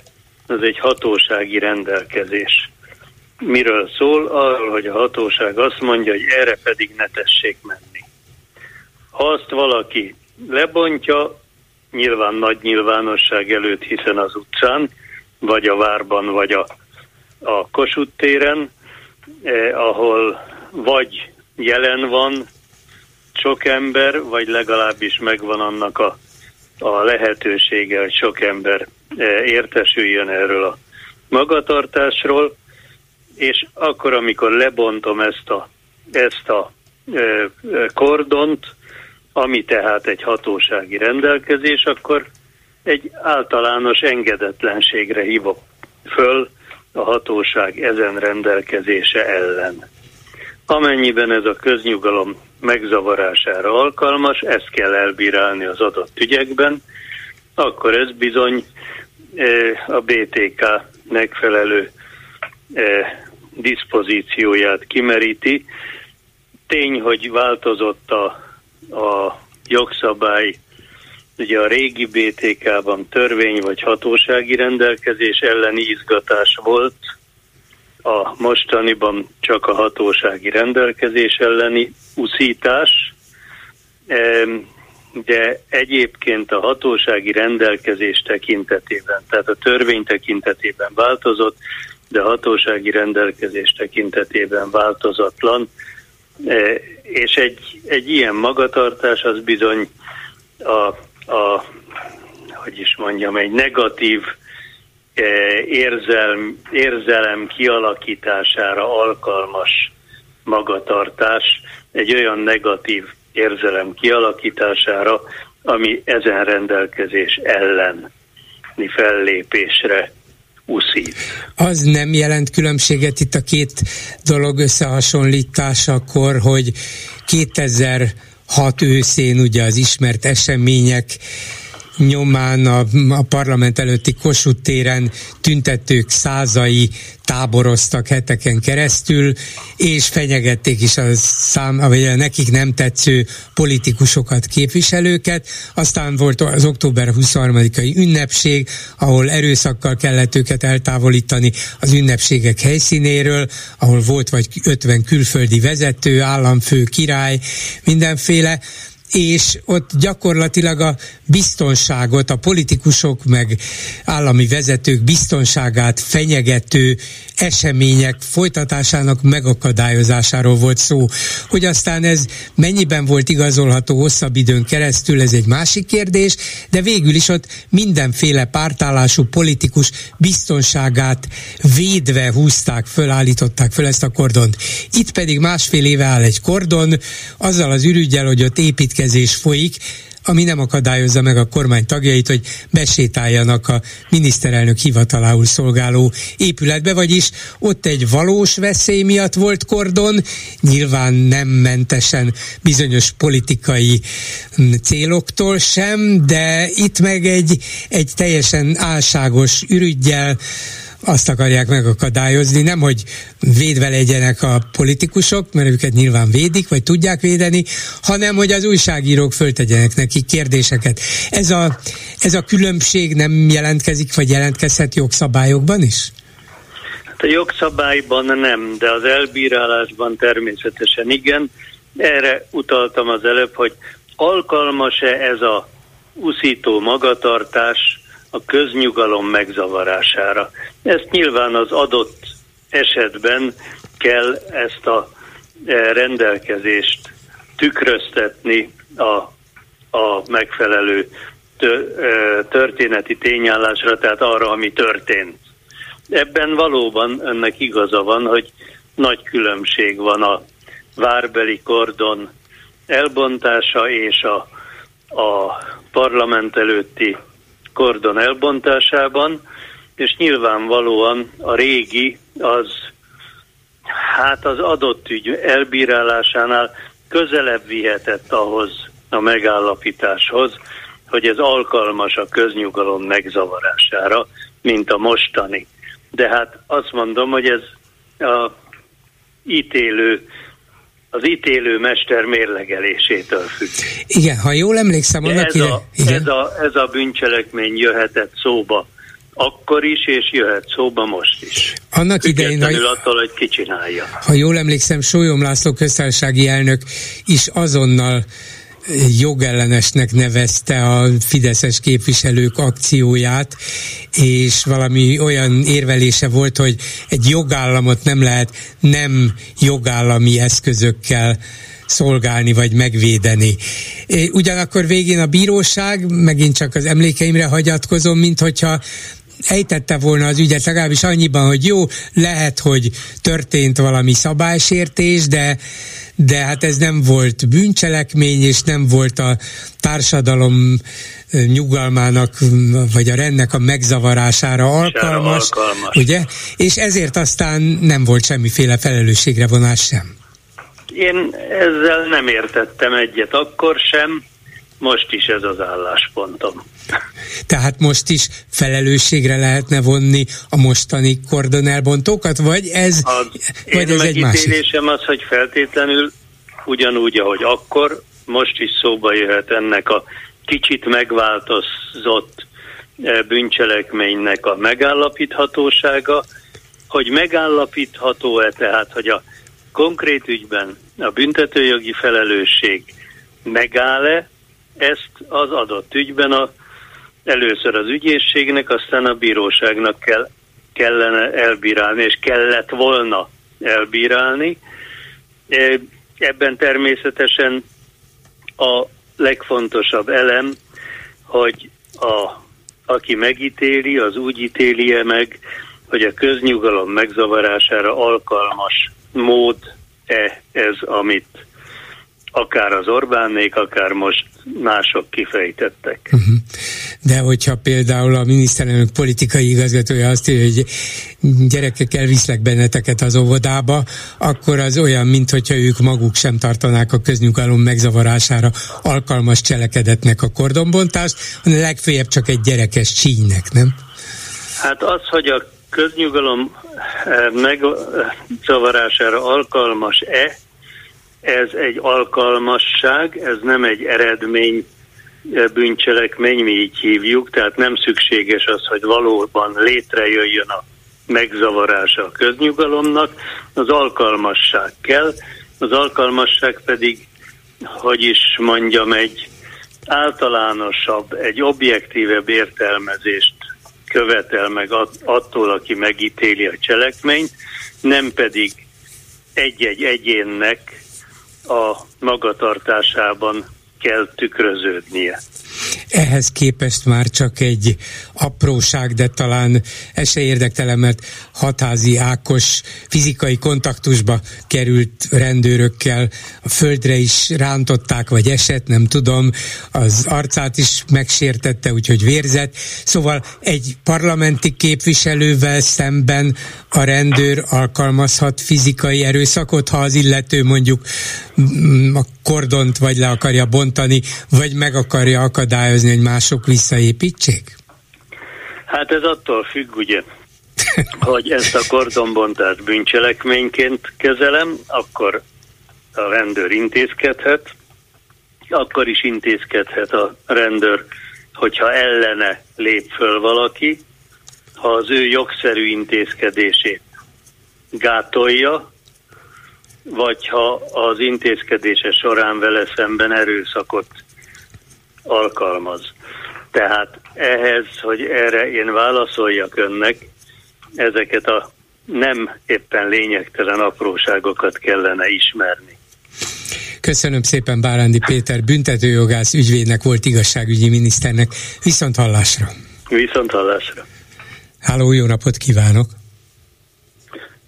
az egy hatósági rendelkezés. Miről szól? Arról, hogy a hatóság azt mondja, hogy erre pedig ne tessék menni. Ha azt valaki lebontja, nyilván nagy nyilvánosság előtt, hiszen az utcán, vagy a várban, vagy a, a Kossuth téren, eh, ahol vagy jelen van sok ember, vagy legalábbis megvan annak a, a lehetősége, hogy sok ember eh, értesüljön erről a magatartásról, és akkor, amikor lebontom ezt a, ezt a eh, kordont, ami tehát egy hatósági rendelkezés, akkor egy általános engedetlenségre hívok föl a hatóság ezen rendelkezése ellen. Amennyiben ez a köznyugalom megzavarására alkalmas, ezt kell elbírálni az adott ügyekben, akkor ez bizony e, a BTK megfelelő e, diszpozícióját kimeríti. Tény, hogy változott a a jogszabály, ugye a régi BTK-ban törvény vagy hatósági rendelkezés elleni izgatás volt, a mostaniban csak a hatósági rendelkezés elleni uszítás, de egyébként a hatósági rendelkezés tekintetében, tehát a törvény tekintetében változott, de hatósági rendelkezés tekintetében változatlan. E, és egy, egy ilyen magatartás az bizony a, a hogy is mondjam, egy negatív e, érzelm, érzelem kialakítására alkalmas magatartás, egy olyan negatív érzelem kialakítására, ami ezen rendelkezés ellen fellépésre uszít. Az nem jelent különbséget itt a két dolog összehasonlításakor, hogy 2006 őszén ugye az ismert események nyomán a, a parlament előtti Kossuth téren tüntetők százai táboroztak heteken keresztül, és fenyegették is a szám, vagy a nekik nem tetsző politikusokat, képviselőket. Aztán volt az október 23-ai ünnepség, ahol erőszakkal kellett őket eltávolítani az ünnepségek helyszínéről, ahol volt vagy 50 külföldi vezető, államfő, király, mindenféle és ott gyakorlatilag a biztonságot, a politikusok meg állami vezetők biztonságát fenyegető események folytatásának megakadályozásáról volt szó. Hogy aztán ez mennyiben volt igazolható hosszabb időn keresztül, ez egy másik kérdés, de végül is ott mindenféle pártállású politikus biztonságát védve húzták föl, állították föl ezt a kordont. Itt pedig másfél éve áll egy kordon, azzal az ürügyel, hogy ott építkezés folyik, ami nem akadályozza meg a kormány tagjait, hogy besétáljanak a miniszterelnök hivatalául szolgáló épületbe, vagyis ott egy valós veszély miatt volt kordon, nyilván nem mentesen bizonyos politikai mm, céloktól sem, de itt meg egy, egy teljesen álságos ürügyjel azt akarják megakadályozni, nem hogy védve legyenek a politikusok, mert őket nyilván védik, vagy tudják védeni, hanem hogy az újságírók föltegyenek neki kérdéseket. Ez a, ez a különbség nem jelentkezik, vagy jelentkezhet jogszabályokban is? Hát a jogszabályban nem, de az elbírálásban természetesen igen. Erre utaltam az előbb, hogy alkalmas-e ez a uszító magatartás a köznyugalom megzavarására. Ezt nyilván az adott esetben kell ezt a e, rendelkezést tükröztetni a, a megfelelő e, történeti tényállásra, tehát arra, ami történt. Ebben valóban önnek igaza van, hogy nagy különbség van a várbeli kordon elbontása és a, a parlament előtti kordon elbontásában, és nyilvánvalóan a régi az hát az adott ügy elbírálásánál közelebb vihetett ahhoz a megállapításhoz, hogy ez alkalmas a köznyugalom megzavarására, mint a mostani. De hát azt mondom, hogy ez a ítélő az ítélő mester mérlegelésétől függ. Igen, ha jól emlékszem, annak ez, ide... a, igen. ez, a, ez a bűncselekmény jöhetett szóba akkor is, és jöhet szóba most is. Annak idején, ha, attól, hogy ki csinálja. Ha jól emlékszem, Sólyom László köztársasági elnök is azonnal jogellenesnek nevezte a fideszes képviselők akcióját, és valami olyan érvelése volt, hogy egy jogállamot nem lehet nem jogállami eszközökkel szolgálni vagy megvédeni. Ugyanakkor végén a bíróság, megint csak az emlékeimre hagyatkozom, mint hogyha ejtette volna az ügyet legalábbis annyiban, hogy jó, lehet, hogy történt valami szabálysértés, de de hát ez nem volt bűncselekmény, és nem volt a társadalom nyugalmának, vagy a rendnek a megzavarására alkalmas, alkalmas, ugye? És ezért aztán nem volt semmiféle felelősségre vonás sem. Én ezzel nem értettem egyet akkor sem, most is ez az álláspontom. Tehát most is felelősségre lehetne vonni a mostani kordonelbontókat, vagy ez, az vagy ez egy másik? az, hogy feltétlenül ugyanúgy, ahogy akkor, most is szóba jöhet ennek a kicsit megváltozott e, bűncselekménynek a megállapíthatósága, hogy megállapítható-e tehát, hogy a konkrét ügyben a büntetőjogi felelősség megáll-e, ezt az adott ügyben a, először az ügyészségnek, aztán a bíróságnak kell, kellene elbírálni, és kellett volna elbírálni. E, ebben természetesen a legfontosabb elem, hogy a, aki megítéli, az úgy ítéli-e meg, hogy a köznyugalom megzavarására alkalmas mód-e ez, amit akár az Orbánék, akár most mások kifejtettek. Uh-huh. De hogyha például a miniszterelnök politikai igazgatója azt írja, hogy gyerekek elviszlek benneteket az óvodába, akkor az olyan, mintha ők maguk sem tartanák a köznyugalom megzavarására alkalmas cselekedetnek a kordonbontást, hanem legfeljebb csak egy gyerekes csínynek, nem? Hát az, hogy a köznyugalom eh, megzavarására alkalmas-e, ez egy alkalmasság, ez nem egy eredmény bűncselekmény, mi így hívjuk, tehát nem szükséges az, hogy valóban létrejöjjön a megzavarása a köznyugalomnak, az alkalmasság kell, az alkalmasság pedig, hogy is mondjam, egy általánosabb, egy objektívebb értelmezést követel meg attól, aki megítéli a cselekményt, nem pedig egy-egy egyénnek a magatartásában kell tükröződnie. Ehhez képest már csak egy apróság, de talán ez se érdektelen, mert hatházi Ákos fizikai kontaktusba került rendőrökkel, a földre is rántották, vagy esett, nem tudom, az arcát is megsértette, úgyhogy vérzett. Szóval egy parlamenti képviselővel szemben a rendőr alkalmazhat fizikai erőszakot, ha az illető mondjuk a kordont vagy le akarja bontani, vagy meg akarja akadályozni, hogy mások visszaépítsék? Hát ez attól függ, ugye, hogy ezt a kordonbontást bűncselekményként kezelem, akkor a rendőr intézkedhet, akkor is intézkedhet a rendőr, hogyha ellene lép föl valaki, ha az ő jogszerű intézkedését gátolja, vagy ha az intézkedése során vele szemben erőszakot alkalmaz. Tehát ehhez, hogy erre én válaszoljak önnek, ezeket a nem éppen lényegtelen apróságokat kellene ismerni. Köszönöm szépen Bárándi Péter, büntetőjogász ügyvédnek volt igazságügyi miniszternek. Viszont hallásra! Viszont hallásra! Háló, jó napot kívánok!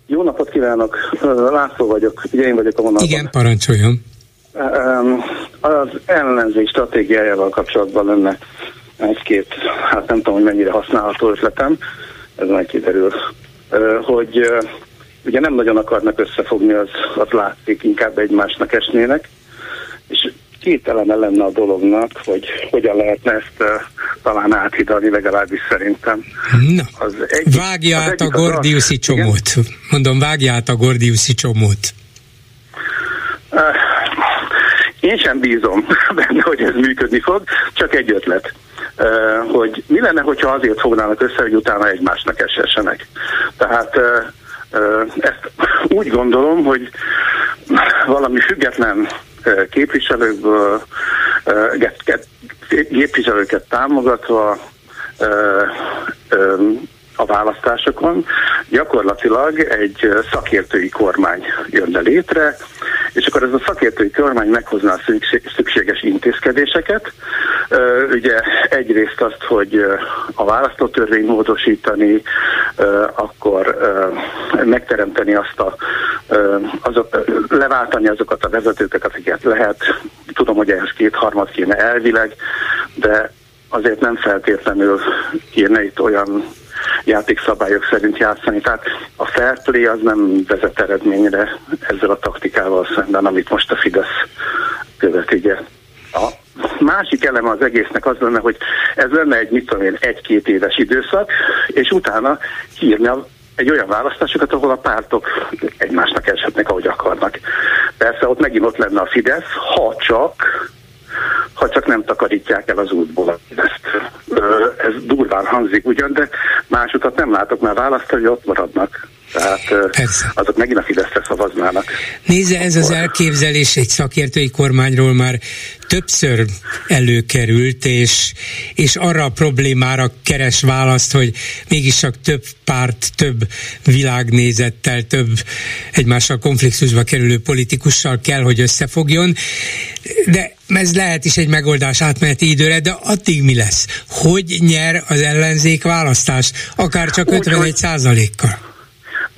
Jó napot kívánok! László vagyok, ugye én vagyok a vonalban. Igen, parancsoljon! Az ellenzék stratégiájával kapcsolatban lenne egy-két, hát nem tudom, hogy mennyire használható ötletem, ez majd kiderül, hogy ugye nem nagyon akarnak összefogni, az, az látszik, inkább egymásnak esnének, és két eleme lenne a dolognak, hogy hogyan lehetne ezt uh, talán áthidalni, legalábbis szerintem. Na, az egyik, vágja az át a Gordiuszi az, csomót. Igen? Mondom, vágja át a Gordiuszi csomót. Uh, én sem bízom benne, hogy ez működni fog, csak egy ötlet. Hogy mi lenne, hogyha azért fognának össze, hogy utána egymásnak esessenek. Tehát ezt úgy gondolom, hogy valami független képviselőkből, képviselőket támogatva a választásokon, gyakorlatilag egy szakértői kormány jönne létre, és akkor ez a szakértői kormány meghozná a szükséges intézkedéseket. Ugye egyrészt azt, hogy a választótörvény módosítani, akkor megteremteni azt a, azok, leváltani azokat a vezetőket, akiket lehet. Tudom, hogy ehhez kétharmad kéne elvileg, de azért nem feltétlenül kéne itt olyan játékszabályok szerint játszani. Tehát a fair play az nem vezet eredményre ezzel a taktikával szemben, amit most a Fidesz követ, ugye. A másik eleme az egésznek az lenne, hogy ez lenne egy, mit tudom én, egy-két éves időszak, és utána hírni egy olyan választásokat, ahol a pártok egymásnak eshetnek, ahogy akarnak. Persze ott megint ott lenne a Fidesz, ha csak ha csak nem takarítják el az útból. Ezt, ez durván hangzik ugyan, de más utat nem látok, mert választani ott maradnak. Tehát Persze. azok megint a Fideszre szavaznának. Nézze, ez az elképzelés egy szakértői kormányról már többször előkerült, és, és arra a problémára keres választ, hogy mégis csak több párt, több világnézettel, több egymással konfliktusba kerülő politikussal kell, hogy összefogjon. De ez lehet is egy megoldás átmeneti időre, de addig mi lesz? Hogy nyer az ellenzék választást? Akár csak 51 százalékkal.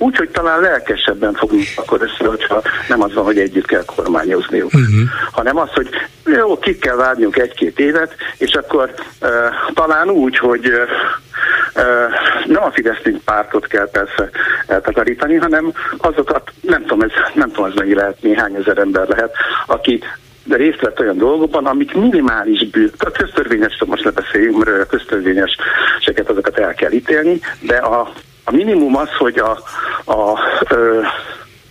Úgy, hogy talán lelkesebben fogunk akkor össze, hogyha nem az van, hogy együtt kell kormányozniuk, uh-huh. hanem az, hogy jó, ki kell várnunk egy-két évet, és akkor uh, talán úgy, hogy uh, uh, nem a Fidesz pártot kell persze eltakarítani, hanem azokat, nem tudom, ez, nem tudom, ez mennyi lehet, néhány ezer ember lehet, aki de részt vett olyan dolgokban, amik minimális bűn, a köztörvényes, most ne beszéljünk, mert a köztörvényeseket azokat el kell ítélni, de a a minimum az, hogy a, a ö,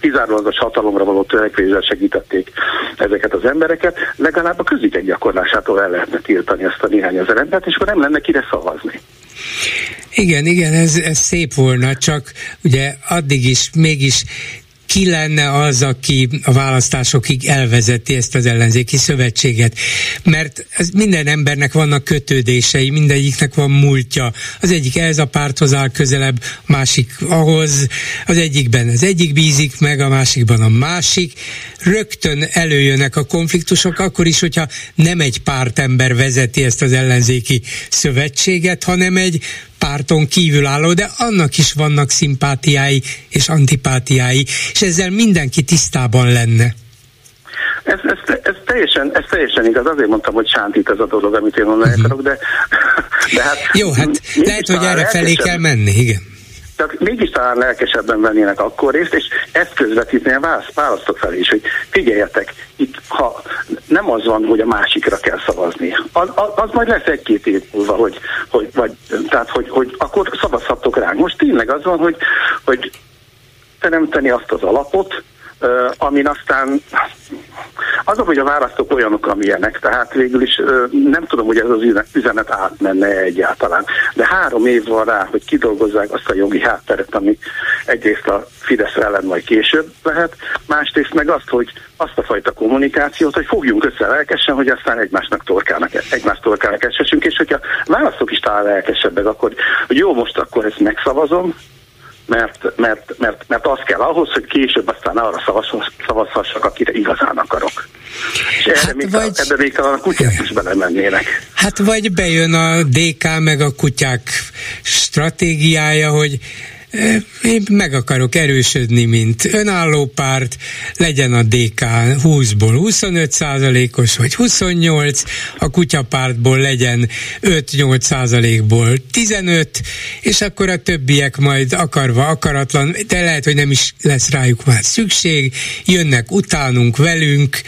kizárólagos hatalomra való törekvéssel segítették ezeket az embereket, legalább a közügyek gyakorlásától el lehetne tiltani ezt a néhány ezer embert, és akkor nem lenne kire szavazni. Igen, igen, ez, ez szép volna, csak ugye addig is mégis ki lenne az, aki a választásokig elvezeti ezt az ellenzéki szövetséget. Mert ez minden embernek vannak kötődései, mindegyiknek van múltja. Az egyik ez a párthoz áll közelebb, másik ahhoz, az egyikben az egyik bízik meg, a másikban a másik. Rögtön előjönnek a konfliktusok, akkor is, hogyha nem egy pártember vezeti ezt az ellenzéki szövetséget, hanem egy párton kívülálló, de annak is vannak szimpátiái és antipátiái, és ezzel mindenki tisztában lenne. Ez, ez, ez, teljesen, ez teljesen igaz, azért mondtam, hogy sántít ez a dolog, amit én mondani uh-huh. akarok, de, de hát... Jó, hát lehet, hogy erre felé kell menni, igen. Csak mégis talán lelkesebben vennének akkor részt, és ezt közvetíteni a választok felé is, hogy figyeljetek, itt ha nem az van, hogy a másikra kell szavazni, az, az majd lesz egy-két év múlva, hogy, hogy, vagy, tehát, hogy, hogy akkor szavazhatok ránk. Most tényleg az van, hogy, hogy teremteni azt az alapot, amin aztán azok, hogy a választók olyanok, amilyenek, tehát végül is nem tudom, hogy ez az üzenet átmenne egyáltalán. De három év van rá, hogy kidolgozzák azt a jogi hátteret, ami egyrészt a Fidesz ellen majd később lehet, másrészt meg azt, hogy azt a fajta kommunikációt, hogy fogjunk össze lelkesen, hogy aztán egymásnak torkának, egymást torkának esessünk, és hogyha választók is talán lelkesebbek, akkor hogy jó, most akkor ezt megszavazom, mert, mert, mert, mert az kell ahhoz, hogy később aztán arra szavazhassak, akire igazán akarok. És erre hát még vagy... ebbe még a kutyák is belemennének. Hát vagy bejön a DK meg a kutyák stratégiája, hogy én meg akarok erősödni, mint önálló párt, legyen a DK 20-ból 25 százalékos, vagy 28, a kutyapártból legyen 5-8 százalékból 15, és akkor a többiek majd akarva, akaratlan, de lehet, hogy nem is lesz rájuk már szükség, jönnek utánunk, velünk,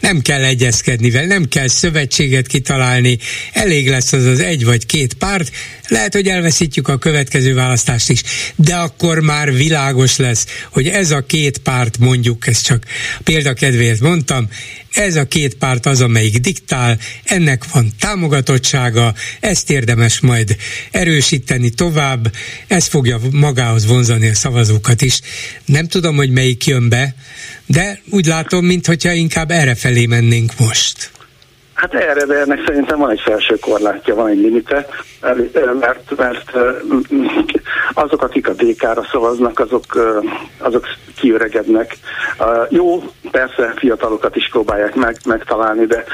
nem kell egyezkedni vele, nem kell szövetséget kitalálni, elég lesz az az egy vagy két párt, lehet, hogy elveszítjük a következő választást is, de akkor már világos lesz, hogy ez a két párt, mondjuk, ezt csak példakedvéért mondtam, ez a két párt az, amelyik diktál, ennek van támogatottsága, ezt érdemes majd erősíteni tovább, ez fogja magához vonzani a szavazókat is. Nem tudom, hogy melyik jön be, de úgy látom, mintha inkább erre felé mennénk most. Hát erre, de ennek szerintem van egy felső korlátja, van egy limite, mert, mert azok, akik a DK-ra szavaznak, azok, azok kiöregednek. Jó, persze fiatalokat is próbálják meg, megtalálni, de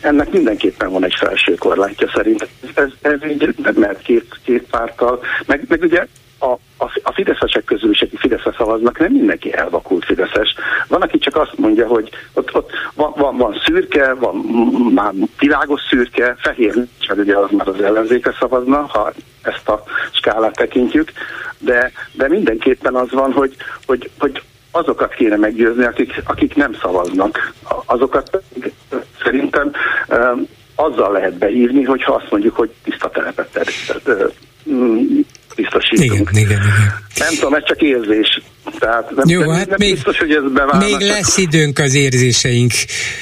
ennek mindenképpen van egy felső korlátja szerint. Ez, ez így, mert két, két párttal, meg, meg ugye a, a, a fideszesek közül is, akik Fideszre szavaznak, nem mindenki elvakult fideszes. Van, aki csak azt mondja, hogy ott, ott van, van, van szürke, van már világos szürke, fehér, csak ugye az már az ellenzékre szavazna, ha ezt a skálát tekintjük, de, de mindenképpen az van, hogy, hogy, hogy azokat kéne meggyőzni, akik, akik nem szavaznak. Azokat szerintem azzal lehet beírni, hogyha azt mondjuk, hogy tiszta telepet biztosítunk. Igen, igen, igen. Nem tudom, ez csak érzés. Tehát nem, Jó, hát nem még, biztos, hogy ez beválna, Még lesz időnk az érzéseink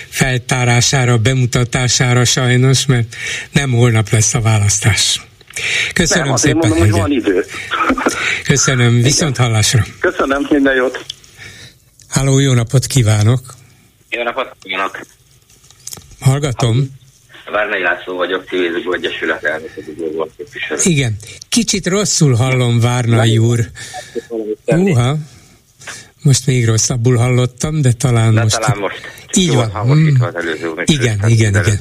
feltárására, bemutatására sajnos, mert nem holnap lesz a választás. Köszönöm nem, szépen. Mondom, hogy van idő. Köszönöm, viszont hallásra. Köszönöm, minden jót. Háló, jó napot kívánok. Jó napot kívánok. Hallgatom. Várnai László vagyok, Civil Egyesület elnöködő képviselő. Igen, kicsit rosszul hallom Várnai úr. Uha, most még rosszabbul hallottam, de talán de most... talán most. Így van. Hmm. Az előző, igen, igen, igen.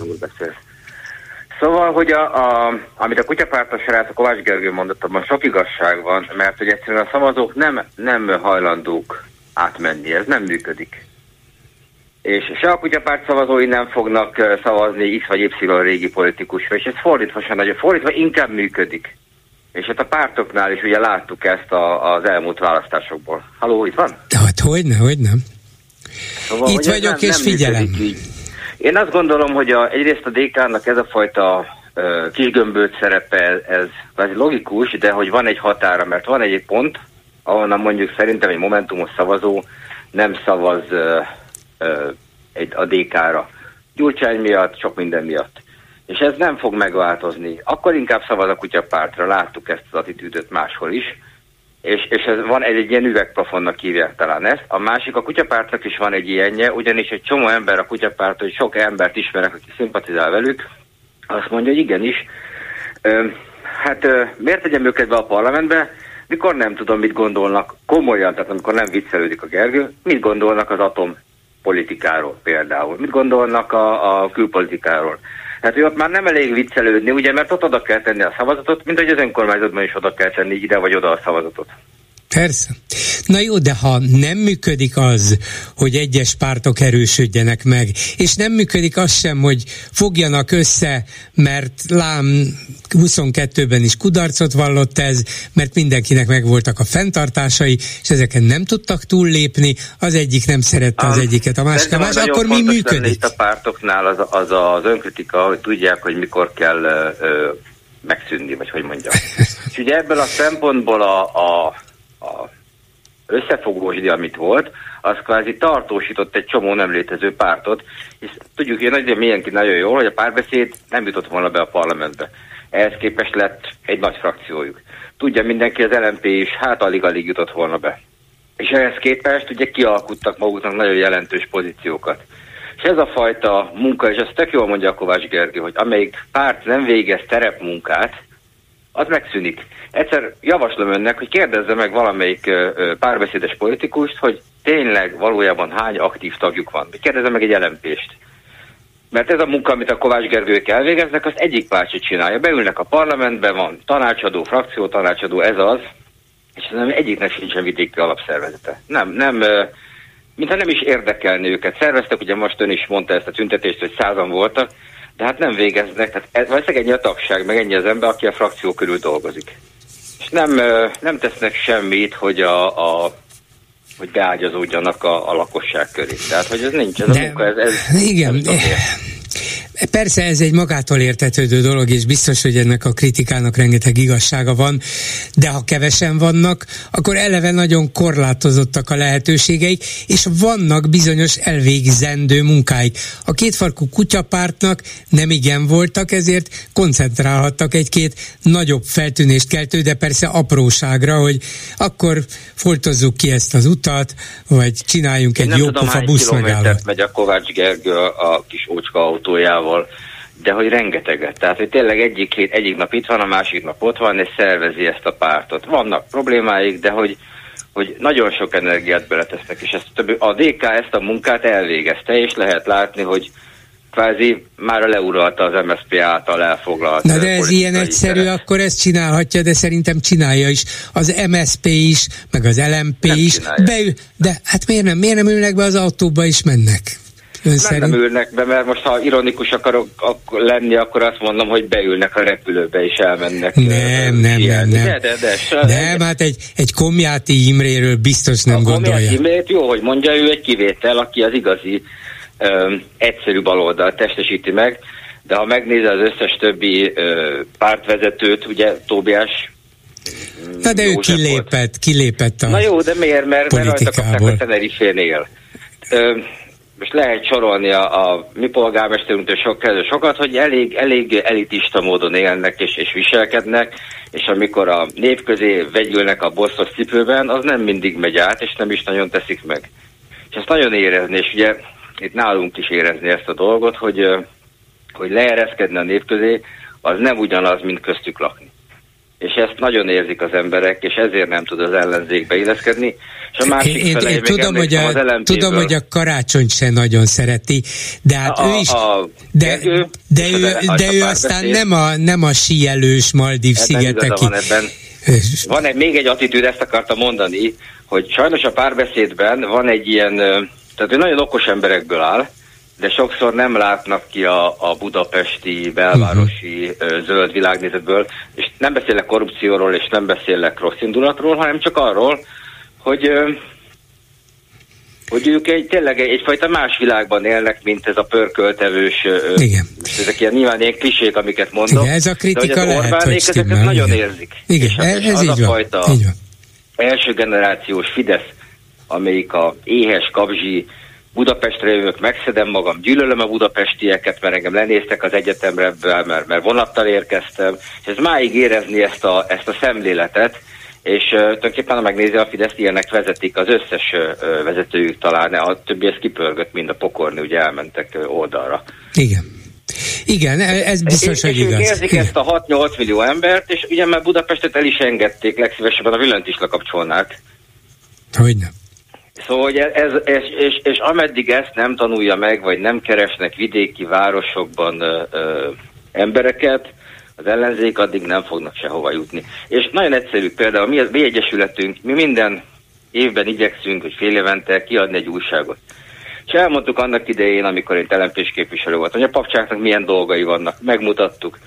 Szóval, hogy a, a, amit a kutyapártos srác, a Kovács Gergő mondott, abban sok igazság van, mert hogy egyszerűen a szavazók nem, nem hajlandók átmenni, ez nem működik és se a kutyapárt szavazói nem fognak szavazni X vagy Y régi politikusra, és ez fordítva sem nagyon fordítva inkább működik. És hát a pártoknál is ugye láttuk ezt a, az elmúlt választásokból. Haló, itt van? Hát hogyne, hogy nem. Szóval, itt vagyok nem, és nem figyelem. Én azt gondolom, hogy a, egyrészt a DK-nak ez a fajta uh, kisgömbölt szerepe, ez, ez logikus, de hogy van egy határa, mert van egy pont, ahonnan mondjuk szerintem egy momentumos szavazó nem szavaz egy, a DK-ra. Gyurcsány miatt, sok minden miatt. És ez nem fog megváltozni. Akkor inkább szavaz a kutyapártra, láttuk ezt az attitűdöt máshol is. És, és ez van egy, egy ilyen üvegplafonnak hívják talán ezt. A másik, a kutyapártnak is van egy ilyenje, ugyanis egy csomó ember a kutyapárt, hogy sok embert ismerek, aki szimpatizál velük, azt mondja, hogy igenis, ö, hát ö, miért tegyem őket be a parlamentbe, mikor nem tudom, mit gondolnak komolyan, tehát amikor nem viccelődik a Gergő, mit gondolnak az atom politikáról például? Mit gondolnak a, a külpolitikáról? Hát, hogy ott már nem elég viccelődni, ugye, mert ott oda kell tenni a szavazatot, mint hogy az önkormányzatban is oda kell tenni ide vagy oda a szavazatot. Persze. Na jó, de ha nem működik az, hogy egyes pártok erősödjenek meg, és nem működik az sem, hogy fogjanak össze, mert lám 22-ben is kudarcot vallott ez, mert mindenkinek megvoltak a fenntartásai, és ezeken nem tudtak túllépni, az egyik nem szerette az egyiket, a másik a másik, akkor mi működik? Itt a pártoknál az, az az önkritika, hogy tudják, hogy mikor kell ö, megszűnni, vagy hogy mondjam. és ugye ebből a szempontból a, a a összefogósdi, amit volt, az kvázi tartósított egy csomó nem létező pártot, és tudjuk, hogy nagyon mindenki nagyon jól, hogy a párbeszéd nem jutott volna be a parlamentbe. Ehhez képest lett egy nagy frakciójuk. Tudja mindenki, az LMP is hát alig-alig jutott volna be. És ehhez képest ugye kialkuttak maguknak nagyon jelentős pozíciókat. És ez a fajta munka, és ezt tök jól mondja a Kovács Gergő, hogy amelyik párt nem végez terepmunkát, az megszűnik. Egyszer javaslom önnek, hogy kérdezze meg valamelyik párbeszédes politikust, hogy tényleg valójában hány aktív tagjuk van. Kérdezze meg egy jelentést. Mert ez a munka, amit a Kovács Gergők elvégeznek, azt egyik párt csinálja. Beülnek a parlamentbe, van tanácsadó, frakció tanácsadó, ez az, és nem egyiknek sincsen vidéki alapszervezete. Nem, nem, mintha nem is érdekelni őket. Szerveztek, ugye most ön is mondta ezt a tüntetést, hogy százan voltak, de hát nem végeznek. Tehát ez, valószínűleg ennyi a tagság, meg ennyi az ember, aki a frakció körül dolgozik. És nem, nem tesznek semmit, hogy a, a hogy beágyazódjanak a, a lakosság köré. Tehát, hogy ez nincs, ez de, a munka, ez, ez igen, ez Persze ez egy magától értetődő dolog, és biztos, hogy ennek a kritikának rengeteg igazsága van, de ha kevesen vannak, akkor eleve nagyon korlátozottak a lehetőségeik, és vannak bizonyos elvégzendő munkáik. A kétfarkú kutyapártnak nem igen voltak, ezért koncentrálhattak egy-két nagyobb feltűnést keltő, de persze apróságra, hogy akkor foltozzuk ki ezt az utat, vagy csináljunk egy jó pofa buszmegállót. megy a Kovács Gergő a, a kis ócska autójával, de hogy rengeteget. Tehát, hogy tényleg egyik, hét, egyik nap itt van, a másik nap ott van, és szervezi ezt a pártot. Vannak problémáik, de hogy, hogy nagyon sok energiát beletesznek, és ezt, a DK ezt a munkát elvégezte, és lehet látni, hogy kvázi már leuralta az MSZP által elfoglalt. Na de ez ilyen egyszerű, teret. akkor ezt csinálhatja, de szerintem csinálja is. Az MSZP is, meg az LMP nem is. Beül, de hát miért nem, miért nem ülnek be az autóba is mennek? Ön nem, nem ülnek be, mert most ha ironikus akarok ak- lenni, akkor azt mondom, hogy beülnek a repülőbe és elmennek. Nem, nem, nem, nem. De, de, de, nem, hát egy, egy Komjáti Imréről biztos nem a gondolja. Komjáti Imrét jó, hogy mondja, ő egy kivétel, aki az igazi ö, egyszerű baloldal testesíti meg, de ha megnézi az összes többi ö, pártvezetőt, ugye Tóbiás Na de ő kilépett, volt. kilépett a Na jó, de miért? Mert, mert rajta kapták a Tenerife-nél most lehet sorolni a, a mi polgármesterünktől sok, sokat, hogy elég, elég elitista módon élnek és, és viselkednek, és amikor a nép közé vegyülnek a bosszos cipőben, az nem mindig megy át, és nem is nagyon teszik meg. És ezt nagyon érezni, és ugye itt nálunk is érezni ezt a dolgot, hogy, hogy leereszkedni a nép közé, az nem ugyanaz, mint köztük lakni és ezt nagyon érzik az emberek, és ezért nem tud az ellenzékbe illeszkedni. És a másik én, fele, én, én tudom, hogy a, tudom, hogy a karácsonyt se nagyon szereti, de hát a, ő is, a, de, de, de ő, de ő aztán nem a, nem a síelős Maldív szigeteki. Van ebben. Van egy, még egy attitűd, ezt akartam mondani, hogy sajnos a párbeszédben van egy ilyen, tehát ő nagyon okos emberekből áll, de sokszor nem látnak ki a, a budapesti, belvárosi uh-huh. zöld világnézetből, és nem beszélek korrupcióról, és nem beszélek rossz indulatról, hanem csak arról, hogy hogy ők egy, tényleg egyfajta más világban élnek, mint ez a pörköltevős, igen. ezek ilyen nyilván ilyen klisék, amiket mondok. Igen, ez a kritika de hogy lehet, hogy ezeket igen. nagyon érzik. Igen, és ez, ez az így a van. fajta így van. első generációs Fidesz, amelyik a éhes, kabzsi, Budapestre jövök, megszedem magam, gyűlölöm a budapestieket, mert engem lenéztek az egyetemre, mert, mert vonattal érkeztem, és ez máig érezni ezt a, ezt a szemléletet, és uh, tulajdonképpen, ha megnézi a Fidesz, ilyenek vezetik az összes uh, vezetőjük talán, a többi ez kipörgött, mind a pokorni, ugye elmentek uh, oldalra. Igen. Igen, e, ez biztos, hogy igaz. És érzik ezt a 6-8 millió embert, és ugye már Budapestet el is engedték, legszívesebben a villanyt is lekapcsolnák. Hogyne. Szóval ez, ez, ez és, és ameddig ezt nem tanulja meg, vagy nem keresnek vidéki városokban ö, ö, embereket, az ellenzék, addig nem fognak sehova jutni. És nagyon egyszerű például, mi az mi egyesületünk, mi minden évben igyekszünk, hogy fél évente kiadni egy újságot. És elmondtuk annak idején, amikor én telempés képviselő voltam, hogy a papcsáknak milyen dolgai vannak, megmutattuk.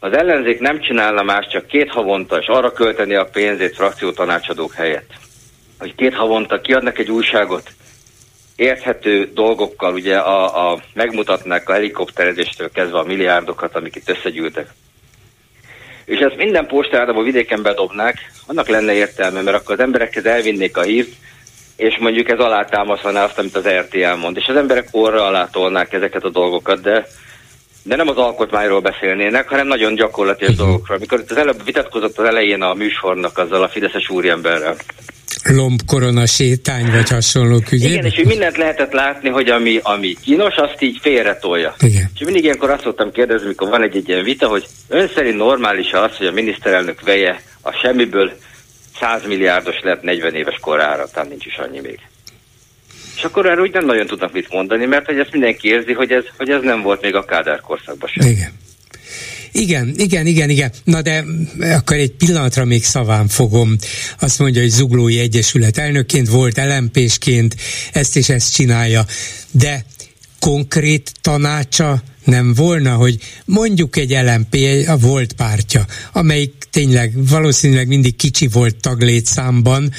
Az ellenzék nem csinálna más, csak két havonta, és arra költeni a pénzét frakciótanácsadók helyett. Hogy két havonta kiadnak egy újságot, érthető dolgokkal, ugye a, a, megmutatnák a helikopterezéstől kezdve a milliárdokat, amik itt összegyűltek. És ezt minden postádába vidéken bedobnák, annak lenne értelme, mert akkor az emberekhez elvinnék a hírt, és mondjuk ez alátámasztaná azt, amit az RTL mond. És az emberek orra alá tolnák ezeket a dolgokat, de de nem az alkotmányról beszélnének, hanem nagyon gyakorlatilag dolgokról. Amikor itt az előbb vitatkozott az elején a műsornak azzal a fideszes úriemberrel. Lombkorona sétány, vagy hasonló ügyében? Igen, és mindent lehetett látni, hogy ami, ami kínos, azt így félretolja. Igen. És mindig ilyenkor azt szoktam kérdezni, mikor van egy, egy ilyen vita, hogy ön szerint normális az, hogy a miniszterelnök veje a semmiből 100 milliárdos lett 40 éves korára, talán nincs is annyi még. És akkor erről úgy nem nagyon tudnak mit mondani, mert hogy ezt mindenki érzi, hogy ez, hogy ez nem volt még a Kádár korszakban sem. Igen. Igen, igen, igen, igen. Na de akkor egy pillanatra még szaván fogom. Azt mondja, hogy Zuglói Egyesület elnökként volt, LMP-sként, ezt és ezt csinálja. De konkrét tanácsa nem volna, hogy mondjuk egy LMP a volt pártja, amelyik tényleg valószínűleg mindig kicsi volt taglétszámban,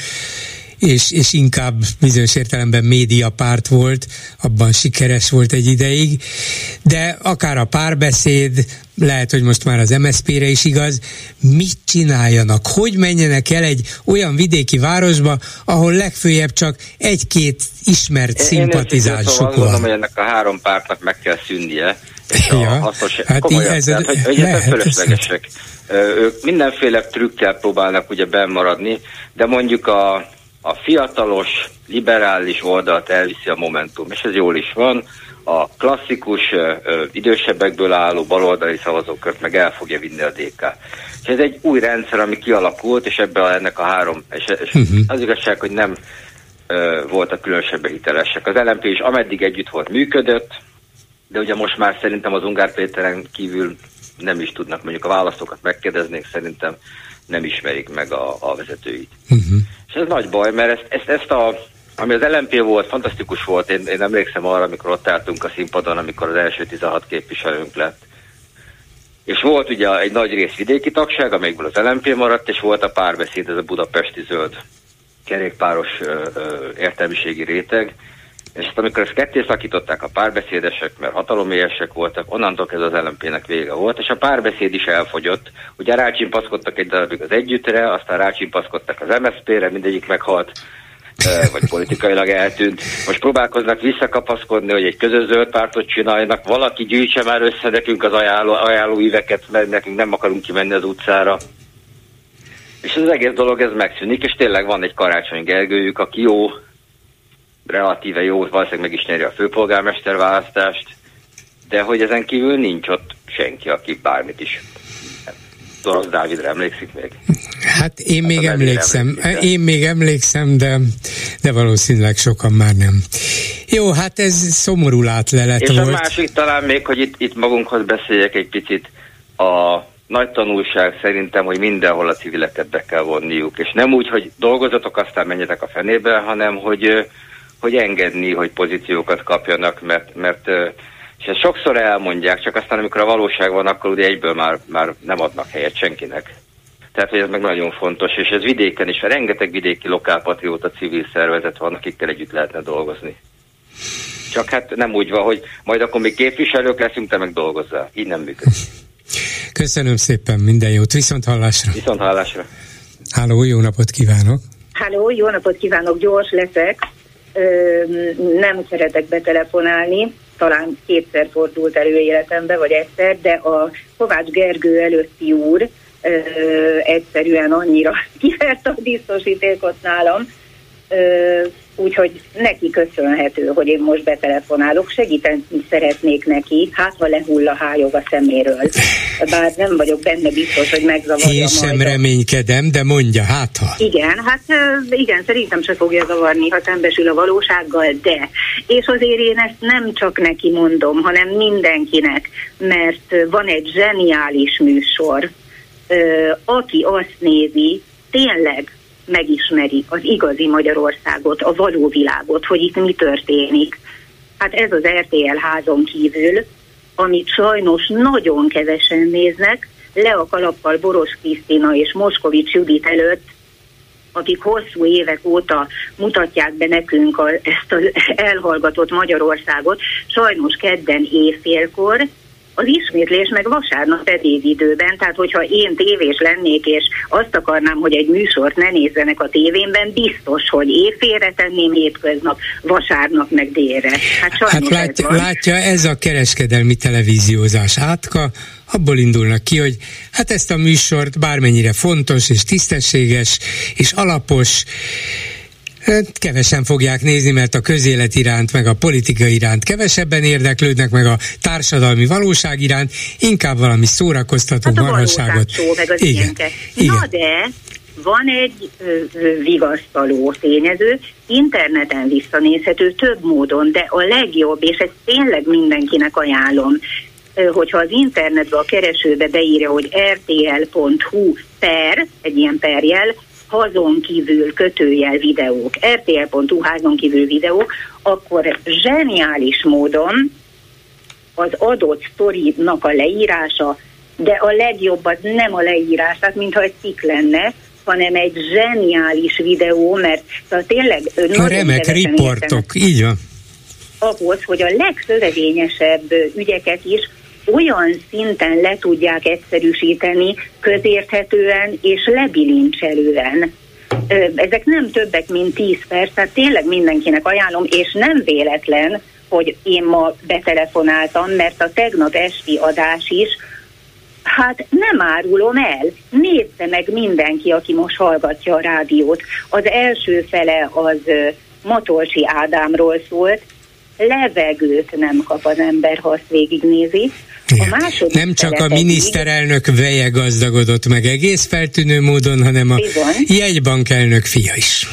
és, és inkább bizonyos értelemben médiapárt volt, abban sikeres volt egy ideig, de akár a párbeszéd, lehet, hogy most már az MSZP-re is igaz, mit csináljanak, hogy menjenek el egy olyan vidéki városba, ahol legfőjebb csak egy-két ismert Én szimpatizásuk szóval van. Gondolom, hogy ennek a három pártnak meg kell szűnnie. És ja, a hasznos, hát komolyan, ez tehát, hogy, hogy lehet, fölöslegesek. Ők mindenféle trükkel próbálnak ugye bemaradni, de mondjuk a a fiatalos, liberális oldalt elviszi a Momentum, és ez jól is van. A klasszikus, ö, idősebbekből álló baloldali szavazókört meg el fogja vinni a DK. És ez egy új rendszer, ami kialakult, és ebben ennek a három, és, és uh-huh. az igazság, hogy nem ö, voltak különösebben hitelesek. Az LMP is ameddig együtt volt működött, de ugye most már szerintem az Ungár Péteren kívül nem is tudnak mondjuk a választókat megkérdeznék, szerintem nem ismerik meg a, a vezetőit. Uh-huh. És ez nagy baj, mert ezt, ezt, ezt a, ami az LMP volt, fantasztikus volt. Én, én emlékszem arra, amikor ott álltunk a színpadon, amikor az első 16 képviselőnk lett. És volt ugye egy nagy rész vidéki tagság, amelyikből az LMP maradt, és volt a párbeszéd, ez a budapesti zöld kerékpáros ö, ö, értelmiségi réteg, és ezt amikor ezt ketté szakították a párbeszédesek, mert hatalomélyesek voltak, onnantól ez az LMP-nek vége volt, és a párbeszéd is elfogyott. Ugye rácsimpaszkodtak egy darabig az együttre, aztán rácsimpaszkodtak az MSZP-re, mindegyik meghalt, vagy politikailag eltűnt. Most próbálkoznak visszakapaszkodni, hogy egy közös zöld pártot csináljanak, valaki gyűjtse már össze nekünk az ajánló, ajánlóíveket, mert nekünk nem akarunk kimenni az utcára. És az egész dolog ez megszűnik, és tényleg van egy Karácsony Gergőjük, aki jó, relatíve jó, valószínűleg meg is nyeri a főpolgármester választást, de hogy ezen kívül nincs ott senki, aki bármit is Dorosz Dávidra emlékszik még? Hát én hát még emlékszem, emlékszik, de... én még emlékszem, de, de valószínűleg sokan már nem. Jó, hát ez szomorú látlelet És volt. És a másik talán még, hogy itt, itt magunkhoz beszéljek egy picit, a nagy tanulság szerintem, hogy mindenhol a civileket be kell vonniuk, és nem úgy, hogy dolgozatok, aztán menjetek a fenébe, hanem hogy hogy engedni, hogy pozíciókat kapjanak, mert, mert és ezt sokszor elmondják, csak aztán amikor a valóság van, akkor ugye egyből már, már nem adnak helyet senkinek. Tehát, hogy ez meg nagyon fontos, és ez vidéken is, rengeteg vidéki lokálpatrióta civil szervezet van, akikkel együtt lehetne dolgozni. Csak hát nem úgy van, hogy majd akkor még képviselők leszünk, te meg dolgozzál. Így nem működik. Köszönöm szépen, minden jót. Viszont hallásra. Viszont hallásra. Háló, jó napot kívánok. Háló, jó napot kívánok, gyors leszek nem szeretek betelefonálni, talán kétszer fordult elő életembe, vagy egyszer, de a Kovács Gergő előtti úr ö, egyszerűen annyira kivert a biztosítékot nálam, ö, Úgyhogy neki köszönhető, hogy én most betelefonálok, segíteni szeretnék neki, hát ha lehull a hájog a szeméről. Bár nem vagyok benne biztos, hogy megzavarja Én sem reménykedem, de mondja, hát ha. Igen, hát igen, szerintem se fogja zavarni, ha szembesül a valósággal, de. És azért én ezt nem csak neki mondom, hanem mindenkinek, mert van egy zseniális műsor, aki azt nézi, tényleg megismeri az igazi Magyarországot, a való világot, hogy itt mi történik. Hát ez az RTL házon kívül, amit sajnos nagyon kevesen néznek, le a kalappal Boros Krisztina és Moskovics Judit előtt, akik hosszú évek óta mutatják be nekünk a, ezt az elhallgatott Magyarországot, sajnos kedden éjfélkor, az ismétlés meg vasárnap időben, tehát hogyha én tévés lennék, és azt akarnám, hogy egy műsort ne nézzenek a tévénben, biztos, hogy éjfélre tenném hétköznap, vasárnap meg délre. Hát, hát látja, ez látja, ez a kereskedelmi televíziózás átka, abból indulnak ki, hogy hát ezt a műsort bármennyire fontos és tisztességes és alapos, kevesen fogják nézni, mert a közélet iránt, meg a politika iránt kevesebben érdeklődnek, meg a társadalmi valóság iránt, inkább valami szórakoztató hát marhaságot. meg az Igen. Igen. Na de van egy ö, ö, vigasztaló tényező, interneten visszanézhető több módon, de a legjobb, és ezt tényleg mindenkinek ajánlom, hogyha az internetbe a keresőbe beírja, hogy rtl.hu per, egy ilyen perjel, hazon kívül kötőjel videók, rtl.hu házon kívül videók, akkor zseniális módon az adott sztorinak a leírása, de a legjobbat nem a leírás, tehát mintha egy cikk lenne, hanem egy zseniális videó, mert szóval tényleg a remek riportok, így van. Ahhoz, hogy a legszövevényesebb ügyeket is olyan szinten le tudják egyszerűsíteni, közérthetően és lebilincselően. Ezek nem többek, mint 10 perc, tehát tényleg mindenkinek ajánlom, és nem véletlen, hogy én ma betelefonáltam, mert a tegnap esti adás is, hát nem árulom el. Nézze meg mindenki, aki most hallgatja a rádiót. Az első fele az Matolcsi Ádámról szólt, levegőt nem kap az ember, ha azt végignézi. A második nem csak a miniszterelnök veje gazdagodott meg egész feltűnő módon, hanem a Bizony. jegybank elnök fia is.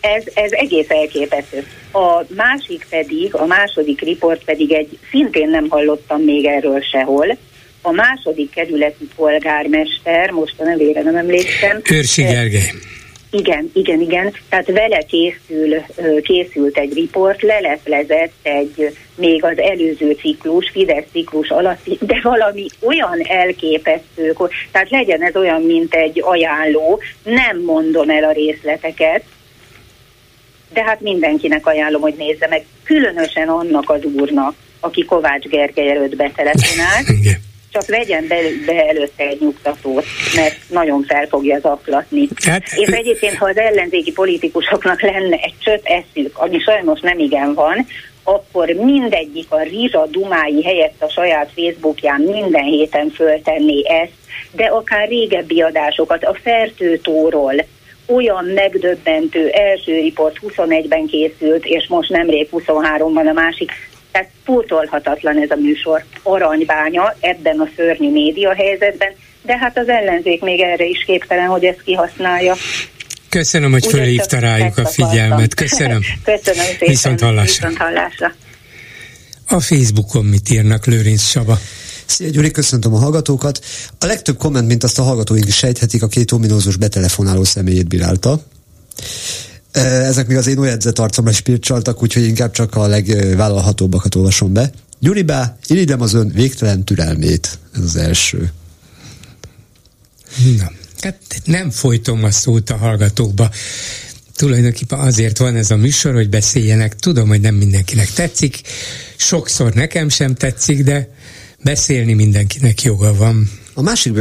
Ez, ez egész elképesztő. A másik pedig, a második riport pedig egy, szintén nem hallottam még erről sehol, a második kerületi polgármester, most a nevére nem emlékszem. Őrsi Gergely. Igen, igen, igen. Tehát vele készül, készült egy riport, leleplezett egy még az előző ciklus, Fidesz ciklus alatt, de valami olyan elképesztő, tehát legyen ez olyan, mint egy ajánló, nem mondom el a részleteket, de hát mindenkinek ajánlom, hogy nézze meg, különösen annak az úrnak, aki Kovács Gergely előtt betelefonált, csak vegyen be, be előtte egy nyugtatót, mert nagyon fel fogja zaklatni. Hát, és egyébként, ha az ellenzéki politikusoknak lenne egy csöt eszük, ami sajnos nem igen van, akkor mindegyik a Rizsa Dumái helyett a saját Facebookján minden héten föltenné ezt, de akár régebbi adásokat, a Fertőtóról, olyan megdöbbentő első riport 21-ben készült, és most nemrég 23-ban a másik, tehát pótolhatatlan ez a műsor aranybánya ebben a szörnyű média helyzetben, de hát az ellenzék még erre is képtelen, hogy ezt kihasználja. Köszönöm, hogy fölhívta rájuk a figyelmet. Köszönöm. Köszönöm szépen. Viszont hallásra. Viszont hallásra. A Facebookon mit írnak Lőrinc Saba? Szia Gyuri, köszöntöm a hallgatókat. A legtöbb komment, mint azt a hallgatóink is sejthetik, a két ominózus betelefonáló személyét bírálta. Ezek még az én olyan arcomra spircsaltak, úgyhogy inkább csak a legvállalhatóbbakat olvasom be. Gyuribá, irigylem az ön végtelen türelmét. Ez az első. Na, hát nem folytom a szót a hallgatókba. Tulajdonképpen azért van ez a műsor, hogy beszéljenek. Tudom, hogy nem mindenkinek tetszik. Sokszor nekem sem tetszik, de beszélni mindenkinek joga van. A másik,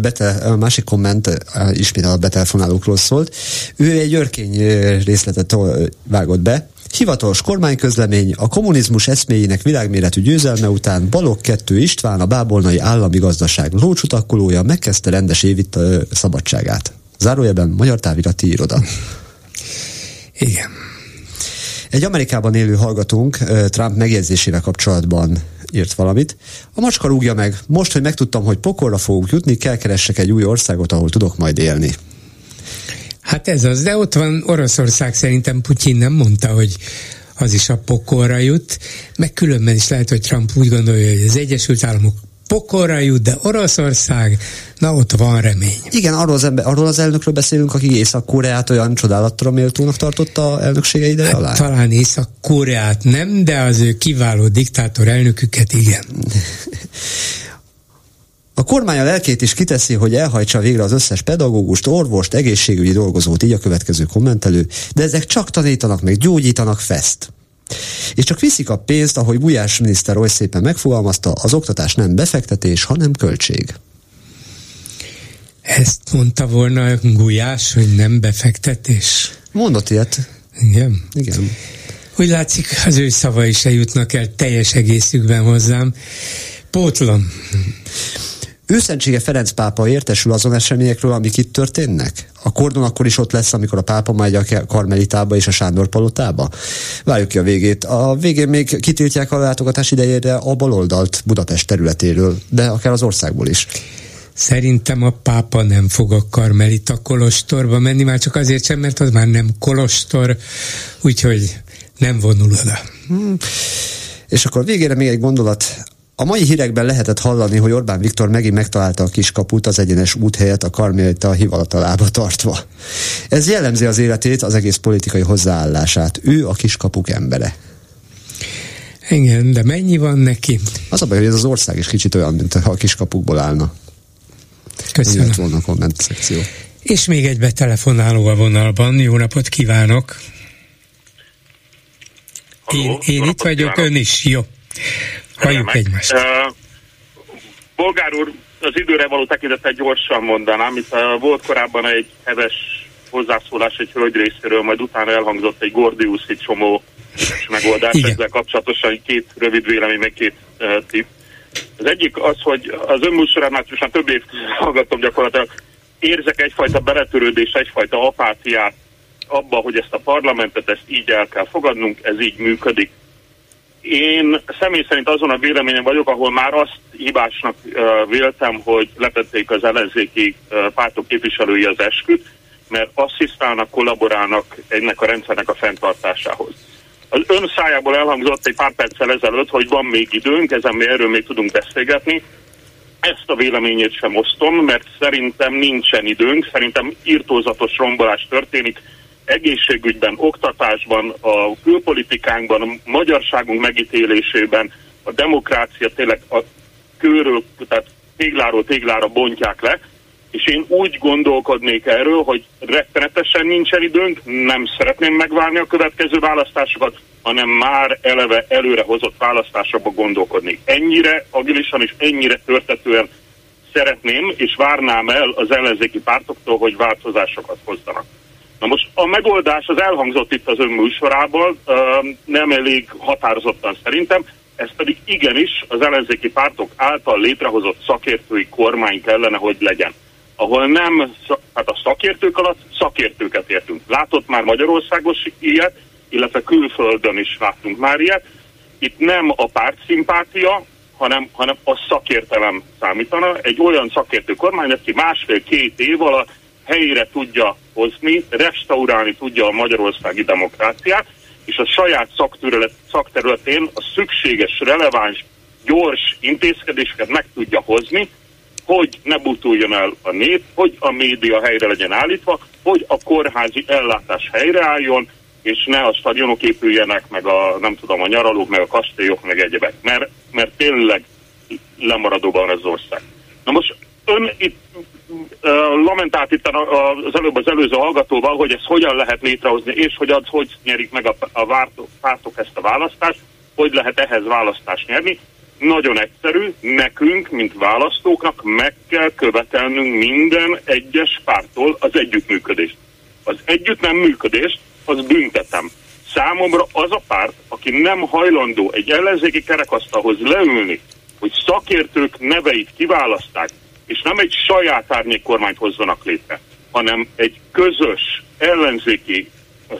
bete, a másik komment ismét a betelefonálókról szólt. Ő egy örkény részletet vágott be. Hivatalos kormányközlemény a kommunizmus eszméjének világméretű győzelme után Balog 2 István, a bábolnai állami gazdaság lócsutakolója megkezdte rendes évit szabadságát. Zárójelben Magyar Távirati Iroda. Igen. Egy Amerikában élő hallgatónk Trump megjegyzésével kapcsolatban írt valamit. A macska rúgja meg. Most, hogy megtudtam, hogy pokolra fogunk jutni, kell keressek egy új országot, ahol tudok majd élni. Hát ez az, de ott van Oroszország, szerintem Putyin nem mondta, hogy az is a pokolra jut, meg különben is lehet, hogy Trump úgy gondolja, hogy az Egyesült Államok pokolra jut, de Oroszország, na ott van remény. Igen, arról az, ember, arról az elnökről beszélünk, aki Észak-Koreát olyan csodálatra méltónak tartotta elnöksége ideje hát alá? Talán Észak-Koreát nem, de az ő kiváló diktátor elnöküket igen. A kormány a lelkét is kiteszi, hogy elhajtsa végre az összes pedagógust, orvost, egészségügyi dolgozót, így a következő kommentelő, de ezek csak tanítanak, meg gyógyítanak fest. És csak viszik a pénzt, ahogy Gulyás miniszter oly szépen megfogalmazta, az oktatás nem befektetés, hanem költség. Ezt mondta volna Gulyás, hogy nem befektetés? Mondott ilyet. Igen? Igen. Úgy látszik, az ő szavai se jutnak el teljes egészükben hozzám. Pótlom. Őszentsége Ferenc pápa értesül azon eseményekről, amik itt történnek? A kordon akkor is ott lesz, amikor a pápa megy a Karmelitába és a Sándor palotába? Várjuk ki a végét. A végén még kitiltják a látogatás idejére a baloldalt Budapest területéről, de akár az országból is. Szerintem a pápa nem fog a Karmelita kolostorba menni, már csak azért sem, mert az már nem kolostor, úgyhogy nem vonul oda. Hmm. És akkor végére még egy gondolat. A mai hírekben lehetett hallani, hogy Orbán Viktor megint megtalálta a kiskaput az egyenes út helyett a karmélta hivatalába tartva. Ez jellemzi az életét, az egész politikai hozzáállását. Ő a kiskapuk embere. Igen, de mennyi van neki? Az a baj, hogy ez az ország is kicsit olyan, mint ha a kiskapukból állna. Köszönöm. Ez volna a komment szekció. És még egy betelefonáló a vonalban. Jó napot kívánok! Halló, én, én itt vagyok, kívánok. ön is. Jó. Halljuk egymást. Uh, Bolgár úr, az időre való tekintetet gyorsan mondanám, uh, volt korábban egy heves hozzászólás egy hölgy részéről, majd utána elhangzott egy Gordiuszi csomó megoldás, Igen. ezzel kapcsolatosan két rövid vélemény, meg két uh, tipp. Az egyik az, hogy az önműsorán most már több év hallgattam gyakorlatilag, érzek egyfajta beletörődés, egyfajta apátiát abba, hogy ezt a parlamentet, ezt így el kell fogadnunk, ez így működik. Én személy szerint azon a véleményen vagyok, ahol már azt hibásnak véltem, hogy letették az ellenzéki pártok képviselői az esküt, mert asszisztálnak, kollaborálnak ennek a rendszernek a fenntartásához. Az ön szájából elhangzott egy pár perccel ezelőtt, hogy van még időnk, ezen mi erről még tudunk beszélgetni. Ezt a véleményét sem osztom, mert szerintem nincsen időnk, szerintem írtózatos rombolás történik, egészségügyben, oktatásban, a külpolitikánkban, a magyarságunk megítélésében, a demokrácia tényleg a kőről, tehát tégláról téglára bontják le, és én úgy gondolkodnék erről, hogy rettenetesen nincsen időnk, nem szeretném megvárni a következő választásokat, hanem már eleve előre hozott választásokba gondolkodni. Ennyire agilisan és ennyire törtetően szeretném és várnám el az ellenzéki pártoktól, hogy változásokat hozzanak. Na most a megoldás az elhangzott itt az ön műsorából, nem elég határozottan szerintem, ez pedig igenis az ellenzéki pártok által létrehozott szakértői kormány kellene, hogy legyen. Ahol nem, hát a szakértők alatt szakértőket értünk. Látott már Magyarországos ilyet, illetve külföldön is láttunk már ilyet. Itt nem a párt szimpátia, hanem, hanem a szakértelem számítana. Egy olyan szakértő kormány, aki másfél-két év alatt helyére tudja hozni, restaurálni tudja a magyarországi demokráciát, és a saját szakterület, szakterületén a szükséges, releváns, gyors intézkedéseket meg tudja hozni, hogy ne butuljon el a nép, hogy a média helyre legyen állítva, hogy a kórházi ellátás helyreálljon, és ne a stadionok épüljenek, meg a, nem tudom, a nyaralók, meg a kastélyok, meg egyebek, mert, mert tényleg lemaradóban az ország. Na most ön itt lamentált itt az előbb az előző hallgatóval, hogy ezt hogyan lehet létrehozni, és hogy az hogy nyerik meg a, a pártok ezt a választást, hogy lehet ehhez választást nyerni. Nagyon egyszerű, nekünk, mint választóknak meg kell követelnünk minden egyes pártól az együttműködést. Az együtt nem működést, az büntetem. Számomra az a párt, aki nem hajlandó egy ellenzéki kerekasztalhoz leülni, hogy szakértők neveit kiválaszták, és nem egy saját árnyék kormányt hozzanak létre, hanem egy közös ellenzéki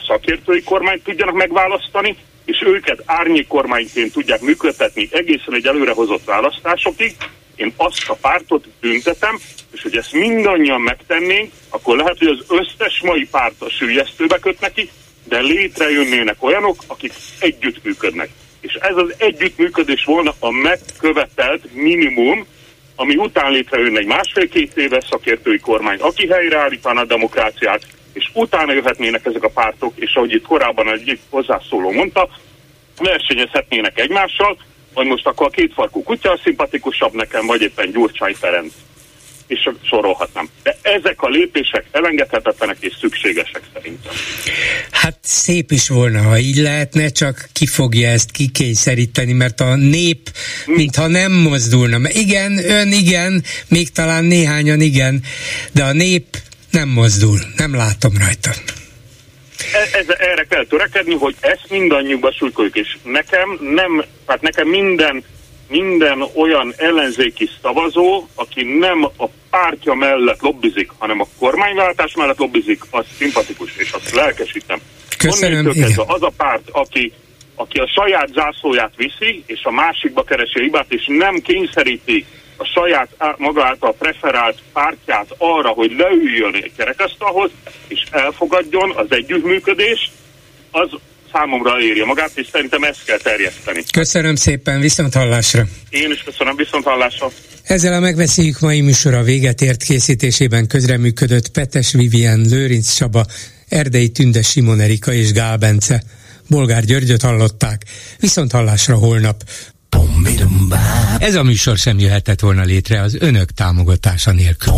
szakértői kormányt tudjanak megválasztani, és őket árnyék kormányként tudják működtetni egészen egy előrehozott választásokig, én azt a pártot büntetem, és hogy ezt mindannyian megtennénk, akkor lehet, hogy az összes mai párt a sülyeztőbe köt neki, de létrejönnének olyanok, akik együttműködnek. És ez az együttműködés volna a megkövetelt minimum, ami után létrejönne egy másfél-két éves szakértői kormány, aki helyreállítaná a demokráciát, és utána jöhetnének ezek a pártok, és ahogy itt korábban egy hozzászóló mondta, versenyezhetnének egymással, vagy most akkor a kétfarkú kutya szimpatikusabb nekem, vagy éppen Gyurcsány Ferenc és sorolhatnám. De ezek a lépések elengedhetetlenek és szükségesek szerintem. Hát szép is volna, ha így lehetne, csak ki fogja ezt kikényszeríteni, mert a nép, mintha nem mozdulna. Igen, ön igen, még talán néhányan igen, de a nép nem mozdul, nem látom rajta. E, ez, erre kell törekedni, hogy ezt mindannyiukba súlykoljuk, és nekem nem, hát nekem minden minden olyan ellenzéki szavazó, aki nem a pártja mellett lobbizik, hanem a kormányváltás mellett lobbizik, az szimpatikus, és azt lelkesítem. Köszönöm, az a párt, aki, aki a saját zászlóját viszi, és a másikba keresi a hibát, és nem kényszeríti a saját maga által preferált pártját arra, hogy leüljön egy kerekasztalhoz, és elfogadjon az együttműködést, az számomra érje magát, és szerintem ezt kell terjeszteni. Köszönöm szépen, viszont hallásra. Én is köszönöm, viszont hallásra. Ezzel a megbeszéljük mai műsora véget ért készítésében közreműködött Petes Vivien, Lőrinc Csaba, Erdei Tünde Simon Erika és Gál Bence. Bolgár Györgyöt hallották, viszont hallásra holnap. Ez a műsor sem jöhetett volna létre az önök támogatása nélkül.